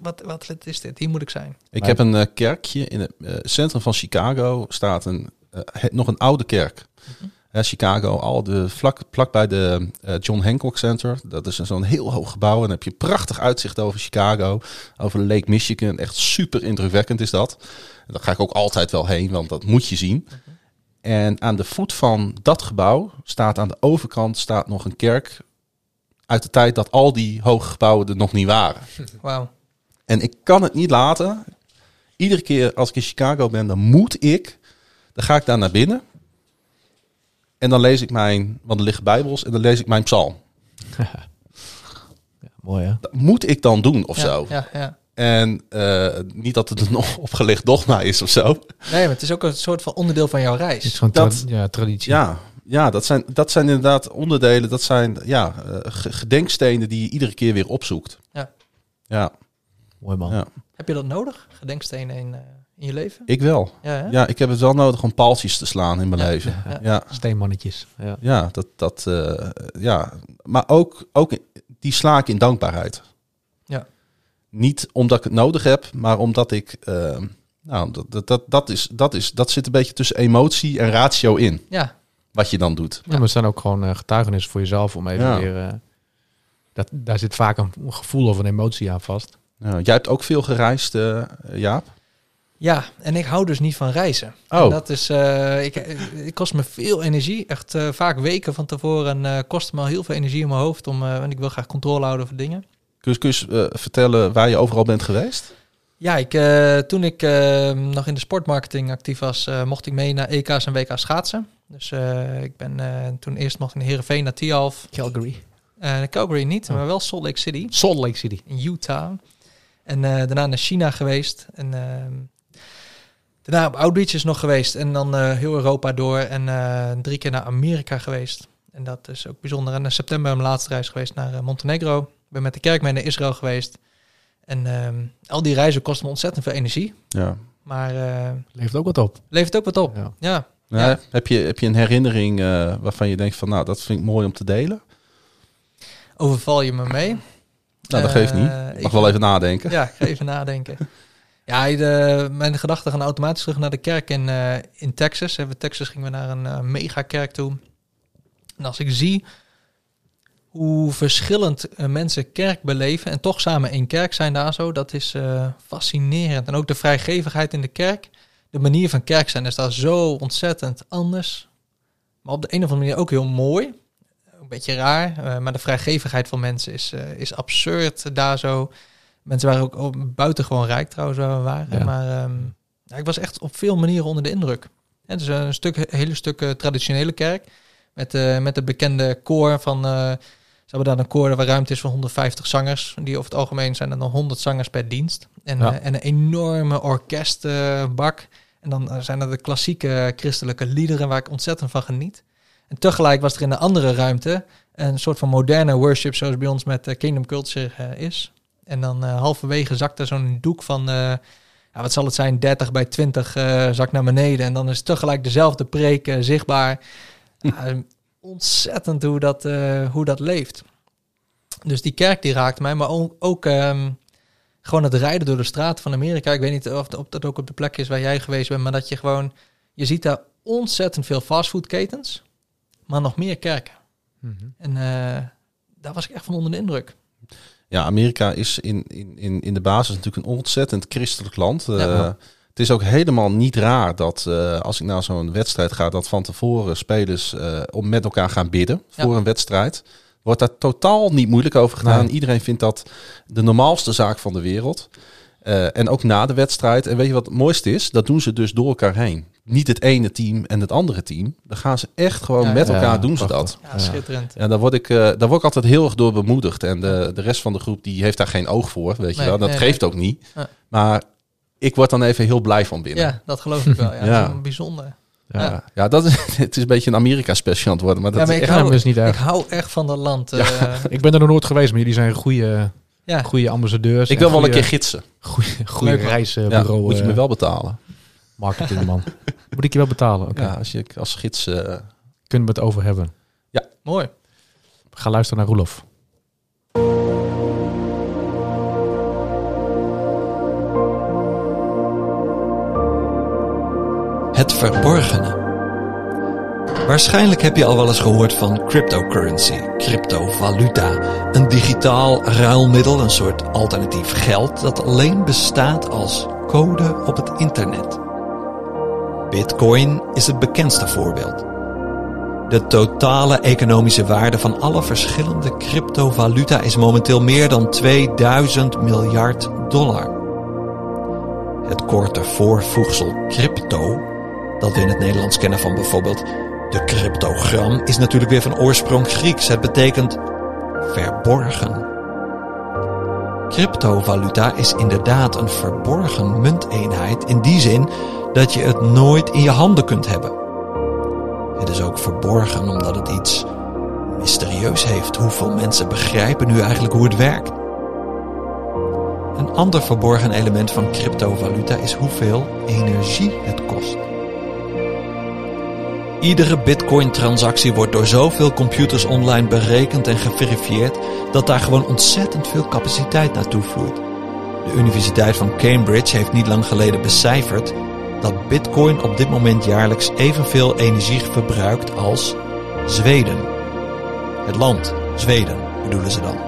wat, wat, wat is dit? Hier moet ik zijn. Ik heb een eh, kerkje in het eh, centrum van Chicago. Staat een, eh, het- nog een oude kerk. Mhm. Hè, Chicago, al de vlak, vlak bij de John Hancock Center. Dat is een- zo'n heel hoog gebouw. En dan heb je prachtig uitzicht over Chicago. Over Lake Michigan. Echt super indrukwekkend is dat. En daar ga ik ook altijd wel heen, want dat moet je zien. En aan de voet van dat gebouw staat aan de overkant staat nog een kerk. Uit de tijd dat al die hoge gebouwen er nog niet waren. *laughs* Wauw. En ik kan het niet laten. Iedere keer als ik in Chicago ben, dan moet ik. Dan ga ik daar naar binnen. En dan lees ik mijn, want er liggen bijbels, en dan lees ik mijn psalm. *laughs* Mooi hè? Dat moet ik dan doen of ja, zo. Ja, ja. En eh, niet dat het een *laughs* opgelegd dogma is of zo. Nee, maar het is ook een soort van onderdeel van jouw Het is reis. gewoon Dat- tra- ja, traditie. Ja, ja dat, zijn, dat zijn inderdaad onderdelen. Dat zijn ja, eh, ge- gedenkstenen die je iedere keer weer opzoekt. Ja. Ja, Mooi man. Ja. Heb je dat nodig? Gedenkstenen in, eh, in je leven? ik wel. Ja? Ja, ik heb het wel nodig om paaltjes te slaan in mijn Ja, leven. ja. Ja, Steenmannetjes. Ja. ja, dat, dat, eh, ja. maar ook, ook die sla ik in dankbaarheid. Ja. Niet omdat ik het nodig heb, maar omdat ik, eh, nou, dat, dat, dat, dat, is, dat, is, dat zit een beetje tussen emotie en ratio in, Ja, wat je dan doet. Ja, maar het zijn ook gewoon eh, getuigenissen voor jezelf om even Ja. weer... eh, dat, daar zit vaak een gevoel of een emotie aan vast. Ja, jij hebt ook veel gereisd, eh, Jaap. Ja, en ik hou dus niet van reizen. Oh. En dat is, eh, ik, het kost me veel energie. Echt eh, vaak weken van tevoren eh kost me al heel veel energie in mijn hoofd. Om, eh, want ik wil graag controle houden over dingen. Kun je, kun je eh, vertellen waar je overal bent geweest? Ja, ik, eh, toen ik nog in de sportmarketing actief was, eh, mocht ik mee naar EK's en WK's schaatsen. Dus eh, ik ben eh, toen eerst mocht ik naar Heerenveen, naar Tialf. Calgary. Eh Calgary niet, Oh. maar wel Salt Lake City Salt Lake City. in Utah. En eh, daarna naar China geweest. En ehm, daarna op Outreaches nog geweest. En dan eh, heel Europa door. En eh, drie keer naar Amerika geweest. En dat is ook bijzonder. En in september mijn laatste reis geweest naar Montenegro. Ik ben met de kerk mee naar Israël geweest. En ehm, al die reizen kosten me ontzettend veel energie. Ja. Maar eh, Levert ook wat op. levert ook wat op. Ja. Ja, Ja. Heb, je, heb je een herinnering eh, waarvan je denkt van, nou, dat vind ik mooi om te delen? overval je me mee? Nou, dat geeft niet. Eh, Ik ik- mag wel even nadenken. Ja, ik ga even nadenken. *laughs* Ja, de, mijn gedachten gaan automatisch terug naar de kerk in, eh, in Texas. In Texas gingen we naar een eh, mega kerk toe. En als ik zie hoe verschillend mensen kerk beleven en toch samen één kerk zijn daar zo, dat is fascinerend. En ook de vrijgevigheid in de kerk, de manier van kerk zijn is daar zo ontzettend anders. Maar op de een of andere manier ook heel mooi. Een beetje raar, eh, maar de vrijgevigheid van mensen is, eh, is absurd daar zo. Mensen waren ook, buitengewoon rijk trouwens waar we waren. Ja. Maar ehm, ja, ik was echt op veel manieren onder de indruk. Het is een stuk, een hele stuk eh, traditionele kerk. Met, eh, met het bekende koor van... ze hebben daar een koor waar ruimte is voor 150 zangers. Die over het algemeen zijn er dan 100 zangers per dienst. En, Ja. eh, en een enorme orkestbak. en dan eh, zijn er de klassieke christelijke liederen waar ik ontzettend van geniet. En tegelijk was er in de andere ruimte een soort van moderne worship zoals bij ons met eh, Kingdom Culture is. En dan halverwege zakt er zo'n doek van, ja, wat zal het zijn, 30 bij 20 eh zak naar beneden. En dan is tegelijk dezelfde preek zichtbaar. *laughs* ontzettend hoe dat, eh, hoe dat leeft. Dus die kerk die raakt mij, maar ook, ook ehm, gewoon het rijden door de straten van Amerika. Ik weet niet of, of dat ook op de plek is waar jij geweest bent, maar dat je gewoon, je ziet daar ontzettend veel fastfoodketens, maar nog meer kerken. En eh, daar was ik echt van onder de indruk. Ja, Amerika is in, in, in, in de basis natuurlijk een ontzettend christelijk land. Eh, Ja. Het is ook helemaal niet raar dat eh, als ik naar zo'n wedstrijd ga, dat van tevoren spelers eh, om met elkaar gaan bidden voor Ja. een wedstrijd. Wordt daar totaal niet moeilijk over gedaan. Nee. Iedereen vindt dat de normaalste zaak van de wereld. Eh, en ook na de wedstrijd. En weet je wat het mooiste is? Dat doen ze dus door elkaar heen. Niet het ene team en het andere team. Dan gaan ze echt gewoon Ja, met elkaar Ja, doen ze dat. Ja, schitterend. Ja, daar word, ik, daar word ik altijd heel erg door bemoedigd. En de, de rest van de groep die heeft daar geen oog voor, weet je wel. Dat nee, geeft ook niet. Maar ik word dan even heel blij van binnen. Ja, dat geloof ik wel. Ja, Ja. *laughs* Dat is bijzonder. Ja. Ja, ja dat is, *laughs* het is een beetje een Amerika-special aan het worden. Maar dat Ja, maar is ik echt... Ja, hou- dat is niet Ik erg. hou echt van dat land. eh, *laughs* Ik ben er nog nooit geweest, maar jullie zijn goede, ja. goede ambassadeurs. Ik wil wel een keer gidsen. Goede. Ja, reisbureau. moet je me eh, wel betalen. Marketingman. Moet ik je wel betalen? Ja, als je als gids... eh, Kunnen we het over hebben. Mooi. Ga luisteren naar Roelof. Het verborgene. Waarschijnlijk heb je al wel eens gehoord van cryptocurrency, cryptovaluta. Een digitaal ruilmiddel, een soort alternatief geld dat alleen bestaat als code op het internet. Bitcoin is het bekendste voorbeeld. De totale economische waarde van alle verschillende cryptovaluta is momenteel meer dan 2000 miljard dollar. Het korte voorvoegsel crypto, dat we in het Nederlands kennen van bijvoorbeeld de cryptogram, is natuurlijk weer van oorsprong Grieks. Het betekent verborgen. Cryptovaluta is inderdaad een verborgen munteenheid in die zin dat je het nooit in je handen kunt hebben. Het is ook verborgen omdat het iets mysterieus heeft. Hoeveel mensen begrijpen nu eigenlijk hoe het werkt? Een ander verborgen element van cryptovaluta is hoeveel energie het kost. Iedere bitcoin-transactie wordt door zoveel computers online berekend en geverifieerd dat daar gewoon ontzettend veel capaciteit naartoe vloeit. De Universiteit van Cambridge heeft niet lang geleden becijferd dat bitcoin op dit moment jaarlijks evenveel energie verbruikt als Zweden. Het land, Zweden, bedoelen ze dan.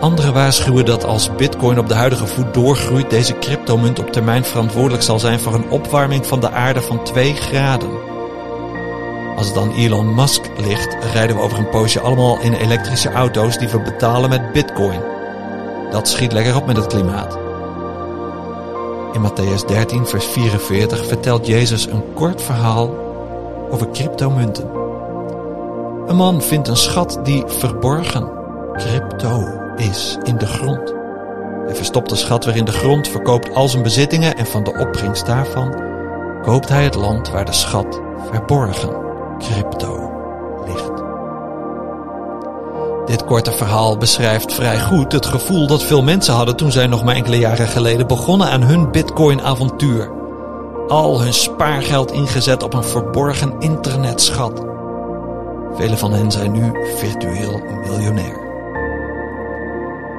Anderen waarschuwen dat als bitcoin op de huidige voet doorgroeit, deze cryptomunt op termijn verantwoordelijk zal zijn voor een opwarming van de aarde van 2 graden. Als het dan Elon Musk ligt, rijden we over een poosje allemaal in elektrische auto's die we betalen met bitcoin. Dat schiet lekker op met het klimaat. In Matthäus 13, vers 44 vertelt Jezus een kort verhaal over cryptomunten. Een man vindt een schat die verborgen crypto is in de grond. Hij verstopt de schat weer in de grond, verkoopt al zijn bezittingen en van de opbrengst daarvan koopt hij het land waar de schat verborgen crypto ligt. Dit korte verhaal beschrijft vrij goed het gevoel dat veel mensen hadden toen zij nog maar enkele jaren geleden begonnen aan hun Bitcoin-avontuur. Al hun spaargeld ingezet op een verborgen internetschat. Velen van hen zijn nu virtueel miljonair.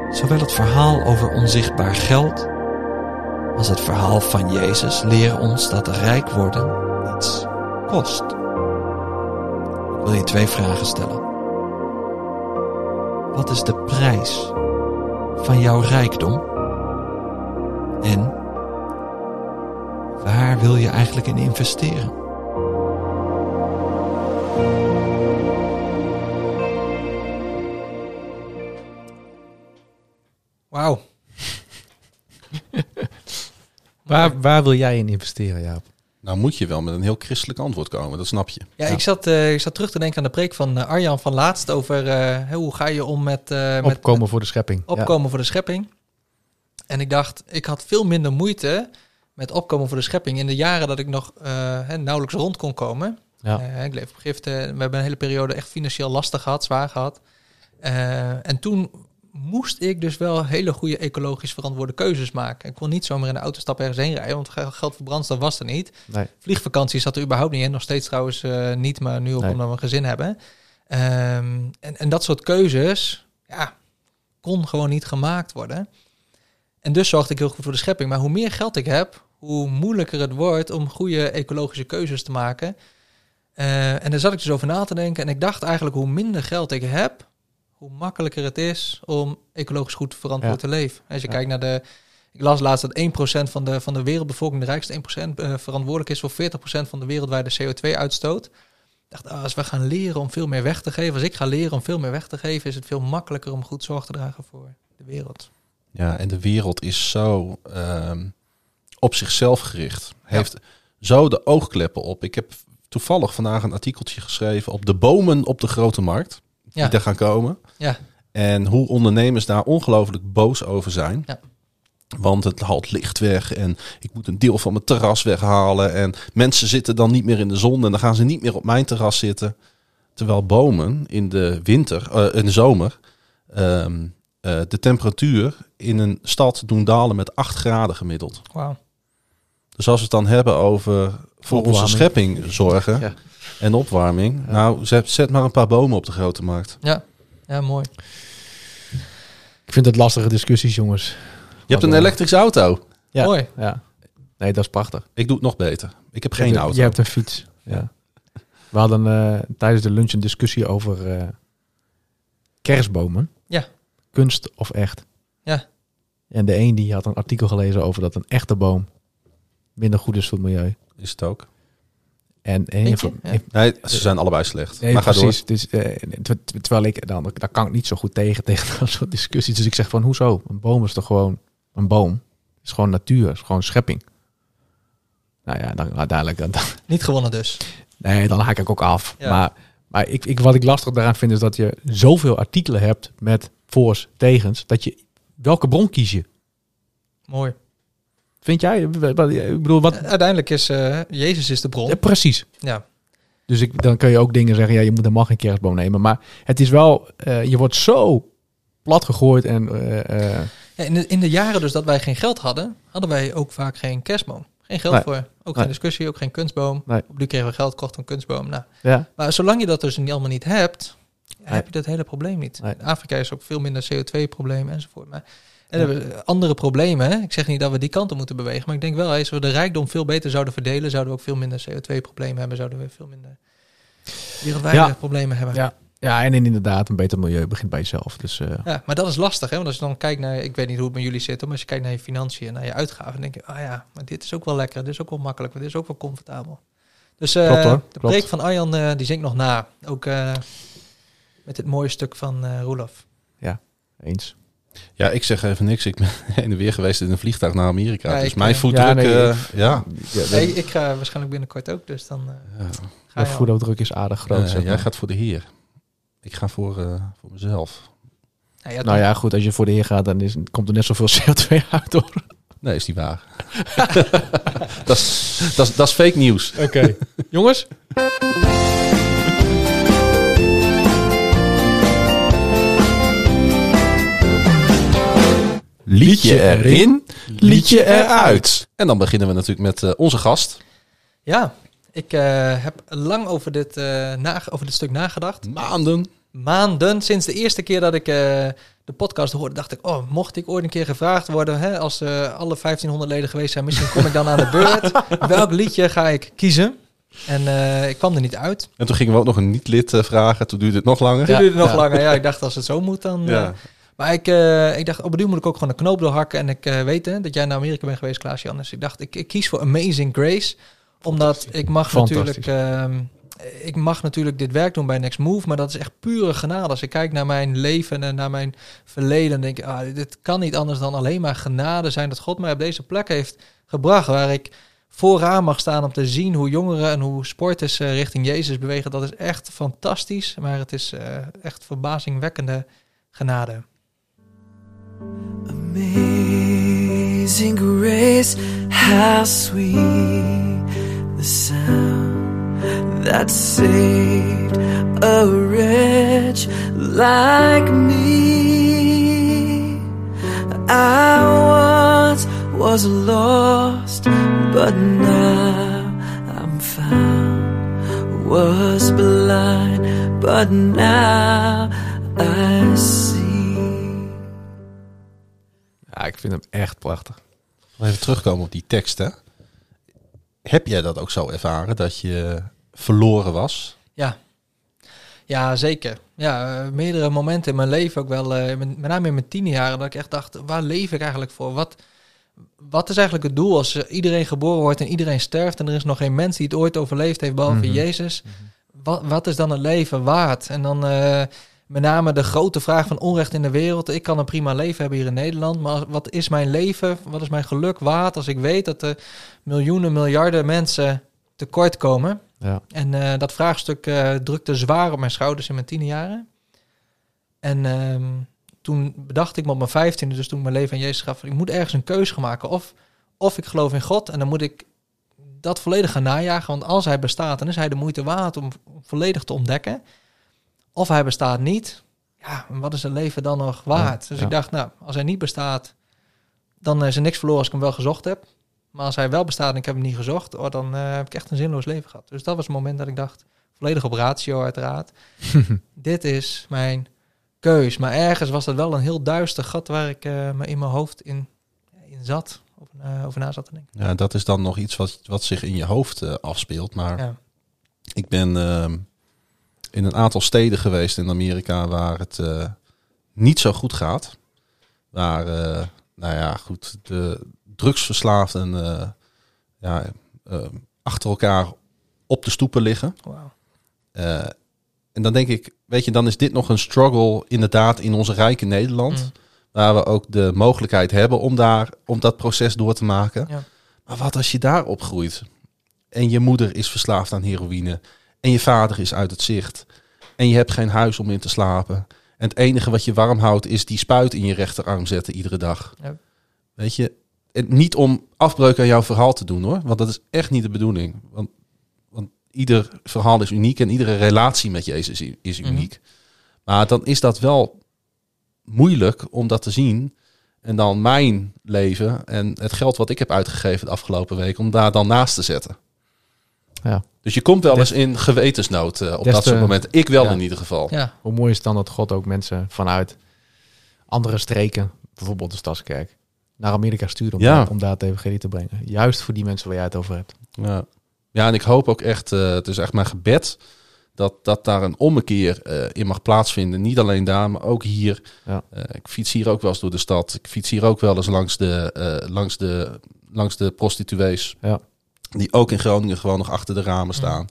Zowel het verhaal over onzichtbaar geld als het verhaal van Jezus leren ons dat rijk worden iets kost. Ik wil je twee vragen stellen. Wat is de prijs van jouw rijkdom? En waar wil je eigenlijk in investeren? Wauw. Waar, waar wil jij in investeren, Jaap? Nou moet je wel met een heel christelijk antwoord komen, dat snap je. Ja, Ik, zat, eh, ik zat terug te denken aan de preek van eh, Arjan van laatst over eh, hoe ga je om met, eh, met Opkomen voor de schepping. Ja. opkomen voor de schepping. En ik dacht, ik had veel minder moeite met opkomen voor de schepping in de jaren dat ik nog eh, hè, nauwelijks rond kon komen. Ja. Ik leef op giften. We hebben een hele periode echt financieel lastig gehad, zwaar gehad. Eh, en toen moest ik dus wel hele goede ecologisch verantwoorde keuzes maken. Ik kon niet zomaar in de auto stappen ergens heen rijden, want ge- geld voor brandstof was er niet. Nee. Vliegvakantie zat er überhaupt niet in. Nog steeds trouwens eh, niet, maar nu ook Nee. omdat we een gezin hebben. Ehm, en, en dat soort keuzes, ja, kon gewoon niet gemaakt worden. En dus zorgde ik heel goed voor de schepping. Maar hoe meer geld ik heb, hoe moeilijker het wordt om goede ecologische keuzes te maken. Eh, en daar zat ik dus over na te denken. En ik dacht eigenlijk, hoe minder geld ik heb, hoe makkelijker het is om ecologisch goed verantwoord Ja. te leven. Als je Ja. kijkt naar de... Ik las laatst dat 1% van de, van de wereldbevolking, de rijkste 1%, eh, verantwoordelijk is voor 40% van de wereldwijde CO2-uitstoot. Ik dacht, ah, als we gaan leren om veel meer weg te geven, als ik ga leren om veel meer weg te geven, is het veel makkelijker om goed zorg te dragen voor de wereld. Ja, en de wereld is zo ehm, op zichzelf gericht. Heeft zo de oogkleppen op. Ik heb toevallig vandaag een artikeltje geschreven op de bomen op de grote markt. Die er gaan komen. Ja. En hoe ondernemers daar ongelooflijk boos over zijn. Ja. Want het haalt licht weg en ik moet een deel van mijn terras weghalen. En mensen zitten dan niet meer in de zon en dan gaan ze niet meer op mijn terras zitten. Terwijl bomen in de winter, eh, in de zomer, ehm, eh, de temperatuur in een stad doen dalen met 8 graden gemiddeld. Wauw. Dus als we het dan hebben over voor onze schepping zorgen Ja. En opwarming. Nou, zet, zet maar een paar bomen op de grote markt. Ja, ja mooi. Ik vind het lastige discussies, jongens. Je hebt een elektrische auto. Ja. Mooi. Ja. Nee, dat is prachtig. Ik doe het nog beter. Ik heb Je geen hebt- auto. Je hebt een fiets. Ja. We hadden eh, tijdens de lunch een discussie over eh, kerstbomen. Ja. Kunst of echt. Ja. En de een die had een artikel gelezen over dat een echte boom minder goed is voor het milieu. Is het ook. En? Ja. Nee, ze zijn allebei slecht. Nee, maar ga precies. Dus, eh, ter- terwijl ik dan, daar kan ik niet zo goed tegen, *laughs* tegen dat soort discussies. Dus ik zeg van, hoezo? Een boom is toch gewoon een boom? Het is gewoon natuur, is gewoon schepping. Nou ja, dan uiteindelijk, dan, dan- Niet gewonnen dus. nee, dan haak ik ook af. Ja. Maar, maar ik, ik, wat ik lastig daaraan vind, is dat je zoveel artikelen hebt met voor's, tegens, dat je, welke bron kies je? Mooi. Vind jij? Ik bedoel, wat? Uiteindelijk is eh, Jezus is de bron. Ja, precies. Ja. Dus ik, dan kun je ook dingen zeggen, ja, je moet helemaal geen kerstboom nemen. Maar het is wel, eh, je wordt zo plat gegooid en eh, eh, Ja, in, de, in de jaren dus dat wij geen geld hadden, hadden wij ook vaak geen kerstboom. Geen geld Nee. voor. Ook Nee. geen discussie, ook geen kunstboom. Nee. Op nu kregen we geld, kochten een kunstboom. Nou, ja, maar zolang je dat dus niet allemaal niet hebt, heb je dat hele probleem niet. In Afrika is ook veel minder CO2-probleem enzovoort. Maar en hebben we andere problemen. Hè? Ik zeg niet dat we die kant op moeten bewegen, maar ik denk wel, als we de rijkdom veel beter zouden verdelen, zouden we ook veel minder CO2-problemen hebben, zouden we veel minder wereldwijde Ja. problemen hebben. ja, ja, en inderdaad, een beter milieu begint bij jezelf. Dus eh, Ja, maar dat is lastig, hè? Want als je dan kijkt naar, ik weet niet hoe het met jullie zit, maar als je kijkt naar je financiën en naar je uitgaven, dan denk je, ah ja, maar dit is ook wel lekker, dit is ook wel makkelijk, dit is ook wel comfortabel. Dus Klopt, hoor. de preek van Arjan, eh, die zingt nog na. Ook met dit mooie stuk van Roelof. eens. Ja, ik zeg even niks. Ik ben *laughs* heen en weer geweest in een vliegtuig naar Amerika. Ja, dus ik, mijn eh, voetdruk... ja, nee, eh, ik- ja. Ja, Nee, ik ga waarschijnlijk binnenkort ook, dus dan eh, ja. ga de je al. voetafdruk is aardig groot. Zeg jij gaat voor de Heer. Ik ga voor, eh, voor mezelf. Ja, ja, Nou ja, goed, als je voor de heer gaat, dan is, komt er net zoveel *laughs* CO2 uit, hoor. Nee, is niet waar. *laughs* dat, is, dat, is, dat is fake nieuws. Oké. Jongens? Liedje erin, liedje eruit. En dan beginnen we natuurlijk met eh, onze gast. Ja, ik eh, heb lang over dit, eh, na, over dit stuk nagedacht. Maanden. maanden, sinds de eerste keer dat ik eh, de podcast hoorde, dacht ik, oh, mocht ik ooit een keer gevraagd worden, hè, als eh, alle 1500 leden geweest zijn, misschien kom ik dan aan de beurt. *laughs* Welk liedje ga ik kiezen? En eh, ik kwam er niet uit. En toen gingen we ook nog een niet-lid vragen. Toen duurde het nog langer. Toen Ja, duurde het nog ja. langer. Ja, *laughs* ik dacht, als het zo moet, dan... eh. Maar ik, eh, ik dacht, op een duur moet ik ook gewoon een knoop doorhakken. En ik eh, weet hè, dat jij naar Amerika bent geweest, Klaas-Jan. Dus ik dacht, ik, ik kies voor Amazing Grace. Omdat ik mag natuurlijk... ehm, ik mag natuurlijk dit werk doen bij Next Move, maar dat is echt pure genade. Als ik kijk naar mijn leven en naar mijn verleden, dan denk ik, ah, dit kan niet anders dan alleen maar genade zijn dat God mij op deze plek heeft gebracht, waar ik vooraan mag staan om te zien hoe jongeren en hoe sporters eh, richting Jezus bewegen. Dat is echt fantastisch, maar het is echt verbazingwekkende genade. Amazing grace, how sweet the sound that saved a wretch like me. I once was lost, but now I'm found. Was blind, but now I see. Ik vind hem echt prachtig. Even terugkomen op die tekst. Hè. Heb jij dat ook zo ervaren dat je verloren was? Ja. Ja, zeker. Ja, eh, meerdere momenten in mijn leven ook wel, eh, met, met name in mijn tien jaren, dat ik echt dacht, waar leef ik eigenlijk voor? Wat, wat is eigenlijk het doel als iedereen geboren wordt en iedereen sterft en er is nog geen mens die het ooit overleefd heeft behalve Mhm. Jezus? Wat, wat is dan het leven waard? En dan eh, met name de grote vraag van onrecht in de wereld. Ik kan een prima leven hebben hier in Nederland, maar wat is mijn leven, wat is mijn geluk waard als ik weet dat er miljoenen, miljarden mensen tekort komen? Ja. En eh, dat vraagstuk eh, drukte zwaar op mijn schouders in mijn tienerjaren. En ehm, toen bedacht ik me op mijn vijftiende, dus toen ik mijn leven aan Jezus gaf, ik moet ergens een keuze gaan maken. Of, of ik geloof in God en dan moet ik dat volledig gaan najagen. Want als hij bestaat, dan is hij de moeite waard om volledig te ontdekken. Of hij bestaat niet, ja, en wat is het leven dan nog waard? dus ja. ik dacht, nou, als hij niet bestaat, dan is er niks verloren als ik hem wel gezocht heb. Maar als hij wel bestaat en ik heb hem niet gezocht, oh, dan eh, heb ik echt een zinloos leven gehad. Dus dat was het moment dat ik dacht, volledig op ratio uiteraard, *laughs* dit is mijn keus. Maar ergens was dat wel een heel duister gat waar ik eh, me in mijn hoofd in, in zat, over, na- over na zat te denken. Ja, dat is dan nog iets wat, wat zich in je hoofd afspeelt. Maar Ja. ik ben ehm, in een aantal steden geweest in Amerika waar het eh, niet zo goed gaat. Waar, eh, nou ja, goed, de drugsverslaafden eh, ja, achter elkaar op de stoepen liggen. En dan denk ik, weet je, dan is dit nog een struggle inderdaad in onze rijke Nederland. Mm. Waar we ook de mogelijkheid hebben om, daar, om dat proces door te maken. Ja. Maar wat als je daar opgroeit en je moeder is verslaafd aan heroïne en je vader is uit het zicht en je hebt geen huis om in te slapen. En het enige wat je warm houdt is die spuit in je rechterarm zetten iedere dag. Ja. Weet je, en niet om afbreuk aan jouw verhaal te doen hoor, want dat is echt niet de bedoeling. Want, want ieder verhaal is uniek en iedere relatie met Jezus is, is Mhm. uniek. Maar dan is dat wel moeilijk om dat te zien. En dan mijn leven en het geld wat ik heb uitgegeven de afgelopen week, om daar dan naast te zetten. Ja. Dus je komt wel Des- eens in gewetensnood eh, op Des dat soort te- momenten. Ik wel ja. in ieder geval. Ja, Hoe mooi is het dan dat God ook mensen vanuit andere streken, bijvoorbeeld de Stadskerk, naar Amerika stuurt om, Ja. daar, om daar het evangelie te brengen. Juist voor die mensen waar jij het over hebt. Ja, ja en ik hoop ook echt, eh, het is echt mijn gebed, dat, dat daar een ommekeer eh, in mag plaatsvinden. Niet alleen daar, maar ook hier. Ja. Eh, ik fiets hier ook wel eens door de stad. Ik fiets hier ook wel eens langs de, eh, langs de, langs de prostituees. Ja. Die ook in Groningen gewoon nog achter de ramen staan.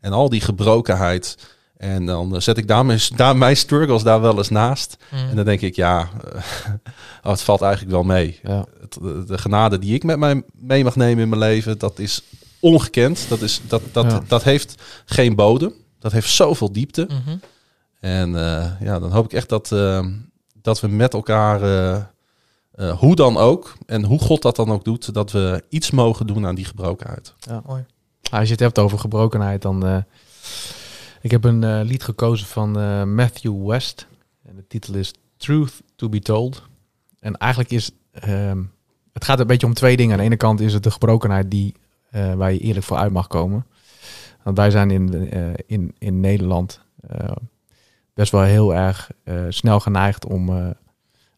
En al die gebrokenheid. En dan eh, zet ik daar mijn, *laughs* daar mijn struggles daar wel eens naast. Mm. En dan denk ik, ja, eh, *laughs* oh, het valt eigenlijk wel mee. Ja. Het, de, de genade die ik met mij mee mag nemen in mijn leven, dat is ongekend. Dat, is, dat, dat, Ja. dat heeft geen bodem. Dat heeft zoveel diepte. Mhm. En eh, ja, dan hoop ik echt dat, eh, dat we met elkaar, eh, eh, hoe dan ook, en hoe God dat dan ook doet, dat we iets mogen doen aan die gebrokenheid. Mooi. Nou, als je het hebt over gebrokenheid, dan. eh, ik heb een eh, lied gekozen van eh, Matthew West. En de titel is Truth to be Told. En eigenlijk is. ehm, het gaat een beetje om twee dingen. Aan de ene kant is het de gebrokenheid die, eh, waar je eerlijk voor uit mag komen. Want wij zijn in, eh, in, in Nederland eh, best wel heel erg eh, snel geneigd om eh,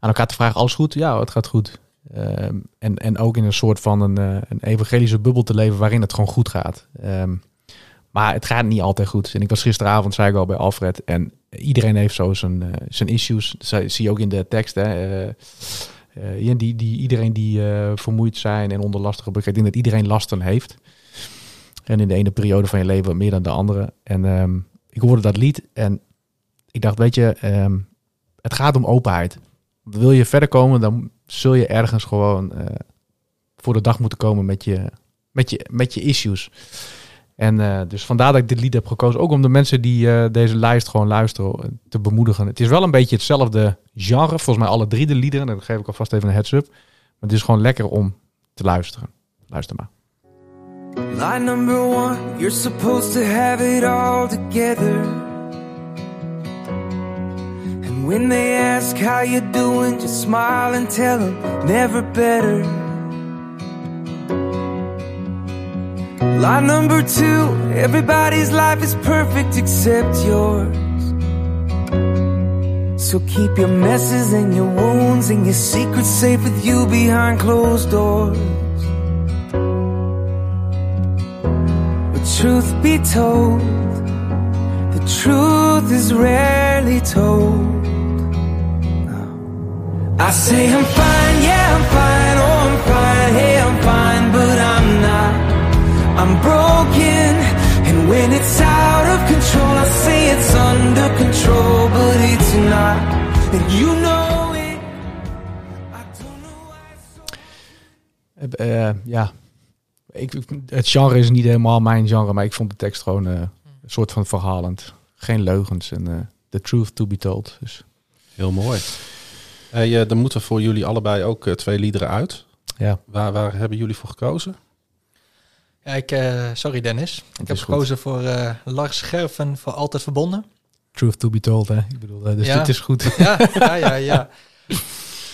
aan elkaar te vragen: alles goed? Ja, het gaat goed. Ehm, en, en ook in een soort van een, eh, een evangelische bubbel te leven waarin het gewoon goed gaat. Ehm, maar het gaat niet altijd goed. En ik was gisteravond, zei ik al bij Alfred, en iedereen heeft zo zijn, eh, zijn issues. Dat zie je ook in de tekst. Hè. Ja, die, die, iedereen die vermoeid zijn en onder lastige. Ik denk dat iedereen lasten heeft. En in de ene periode van je leven meer dan de andere. En ehm, ik hoorde dat lied en ik dacht, weet je, het gaat om openheid. Wil je verder komen, dan zul je ergens gewoon eh, voor de dag moeten komen met je, met je, met je issues. En eh, dus vandaar dat ik dit lied heb gekozen. Ook om de mensen die eh, deze lijst gewoon luisteren te bemoedigen. Het is wel een beetje hetzelfde genre. Volgens mij alle drie de liederen. Dan geef ik alvast even een heads-up. Maar het is gewoon lekker om te luisteren. Luister maar. Line number one, you're supposed to have it all together. When they ask how you're doing, just smile and tell them never better. Line number two, everybody's life is perfect except yours. So keep your messes and your wounds and your secrets safe with you behind closed doors. But truth be told, the truth is rarely told. I say I'm fine, yeah, I'm fine, oh, I'm fine, hey, I'm fine, but I'm not. I'm broken, and when it's out of control, I say it's under control, but it's not. And you know it. I don't know why. so Eh, eh, ja, ik, het genre is niet helemaal mijn genre. Maar ik vond de tekst gewoon eh, een soort van verhalend. Geen leugens en eh, the truth to be told. Dus Heel mooi. Hey, eh, dan moeten voor jullie allebei ook eh, twee liederen uit. ja, Waar, waar hebben jullie voor gekozen? Ja, ik, eh, sorry Dennis. Ik heb goed. gekozen voor eh, Lars Scherven voor Altijd Verbonden. truth to be told. Hè? Ik bedoel, eh, dus Ja. dit is goed. Ja, *laughs* ja, ja, ja.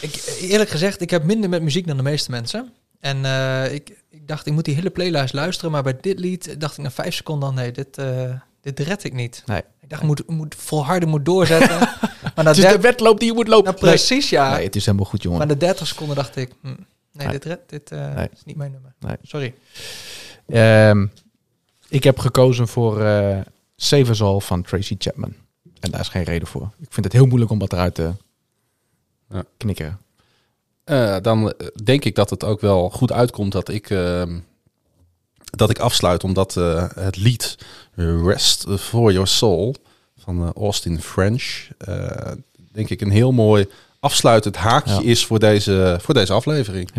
Ik, eerlijk gezegd, ik heb minder met muziek dan de meeste mensen. En eh, ik, ik dacht, ik moet die hele playlist luisteren. Maar bij dit lied dacht ik na vijf seconden, nee, dit, eh, dit red ik niet. Nee. Ik dacht, ik moet, moet volharden, moet doorzetten. *laughs* maar na Het is de wedloop die je moet lopen. nou, precies, ja. Nee, het is helemaal goed, jongen. Maar na 30 seconden dacht ik, hm, nee, Nee. dit, red, dit eh, Nee. is niet mijn nummer. Nee. Sorry. Ehm, ik heb gekozen voor eh Save Us All van Tracy Chapman. En daar is geen reden voor. Ik vind het heel moeilijk om wat eruit te Ja. knikkeren. Eh, dan denk ik dat het ook wel goed uitkomt dat ik ehm, dat ik afsluit omdat eh, het lied Rest for Your Soul van eh, Austin French, eh, denk ik een heel mooi afsluitend haakje Ja. is voor deze, voor deze aflevering.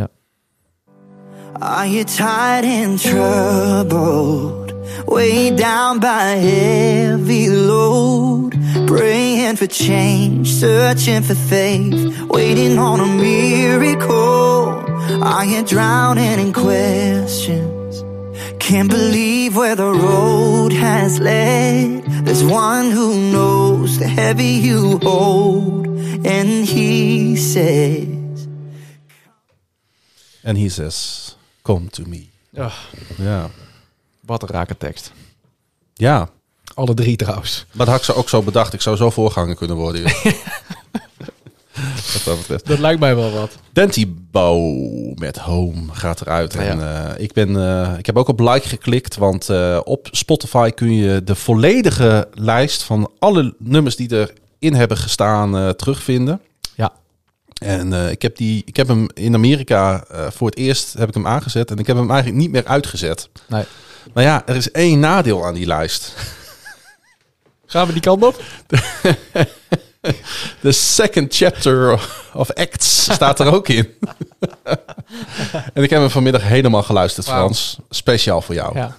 Are you tired and troubled? Way down by heavy load. Praying for change, searching for faith, waiting on a miracle. Are you drowning in questions? Can't believe where the road has led. There's one who knows the heavy you hold, and he says. En he says, come to me. Ja. Ja. Wat een rake tekst. ja, Alle drie trouwens. maar dat had ik zo ook zo bedacht. Ik zou zo voorganger kunnen worden. *laughs* *laughs* Wat dat betreft. Dat lijkt mij wel wat. Dentibo met Home gaat eruit. Ja. En, eh, ik, ben, eh, ik heb ook op like geklikt, want eh, op Spotify kun je de volledige lijst van alle nummers die erin hebben gestaan eh, terugvinden. Ja. En eh, ik, heb die, ik heb hem in Amerika eh, voor het eerst heb ik hem aangezet en ik heb hem eigenlijk niet meer uitgezet. Nee. Maar ja, er is één nadeel aan die lijst. Gaan we die kant op? *laughs* *laughs* De second chapter of Acts staat er ook in. *laughs* en ik heb hem vanmiddag helemaal geluisterd. Frans. Speciaal voor jou. Ja.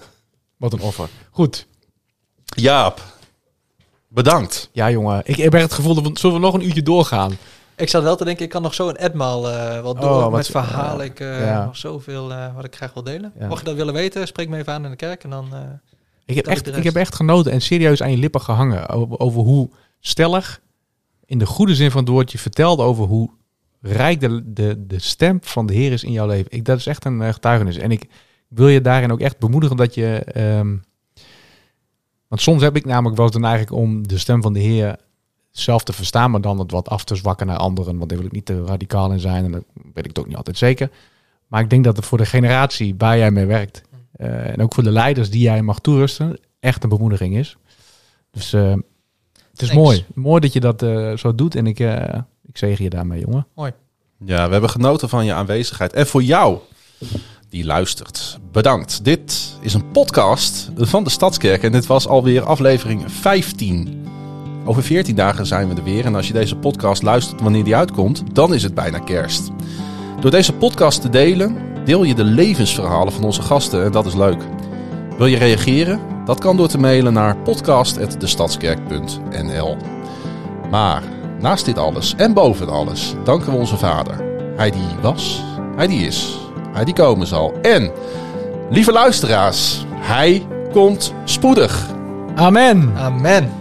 Wat een offer. Goed. Jaap, bedankt. Ja, jongen. Ik heb echt het gevoel dat we... Zullen we nog een uurtje doorgaan? Ik zat wel te denken, ik kan nog zo een etmaal eh wat Oh, door wat met verhalen. Ik eh Ja. nog zoveel eh, wat ik graag wil delen. Ja. Mocht je dat willen weten, spreek me even aan in de kerk en dan... eh, Ik heb, echt, de ik heb echt genoten en serieus aan je lippen gehangen. Over, over hoe stellig, in de goede zin van het woord, je vertelde over hoe rijk de, de, de stem van de Heer is in jouw leven. Ik, dat is echt een eh, getuigenis. En ik wil je daarin ook echt bemoedigen dat je... ehm, want soms heb ik namelijk wel dan eigenlijk om de stem van de Heer zelf te verstaan, maar dan het wat af te zwakken naar anderen. Want daar wil ik niet te radicaal in zijn en dat weet ik ook niet altijd zeker. Maar ik denk dat het voor de generatie waar jij mee werkt, eh, en ook voor de leiders die jij mag toerusten, echt een bemoediging is. Dus eh, het is Thanks. mooi. Mooi dat je dat eh, zo doet en ik, eh, ik zegen je daarmee, jongen. Ja, we hebben genoten van je aanwezigheid. En voor jou, die luistert, bedankt. Dit is een podcast van de Stadskerk. En dit was alweer aflevering 15. Over 14 dagen zijn we er weer. En als je deze podcast luistert wanneer die uitkomt, dan is het bijna kerst. Door deze podcast te delen, deel je de levensverhalen van onze gasten. En dat is leuk. Wil je reageren? Dat kan door te mailen naar podcast.destadskerk.nl. Maar naast dit alles en boven alles danken we onze Vader. Hij die was, hij die is, hij die komen zal. En, lieve luisteraars, hij komt spoedig. Amen! Amen.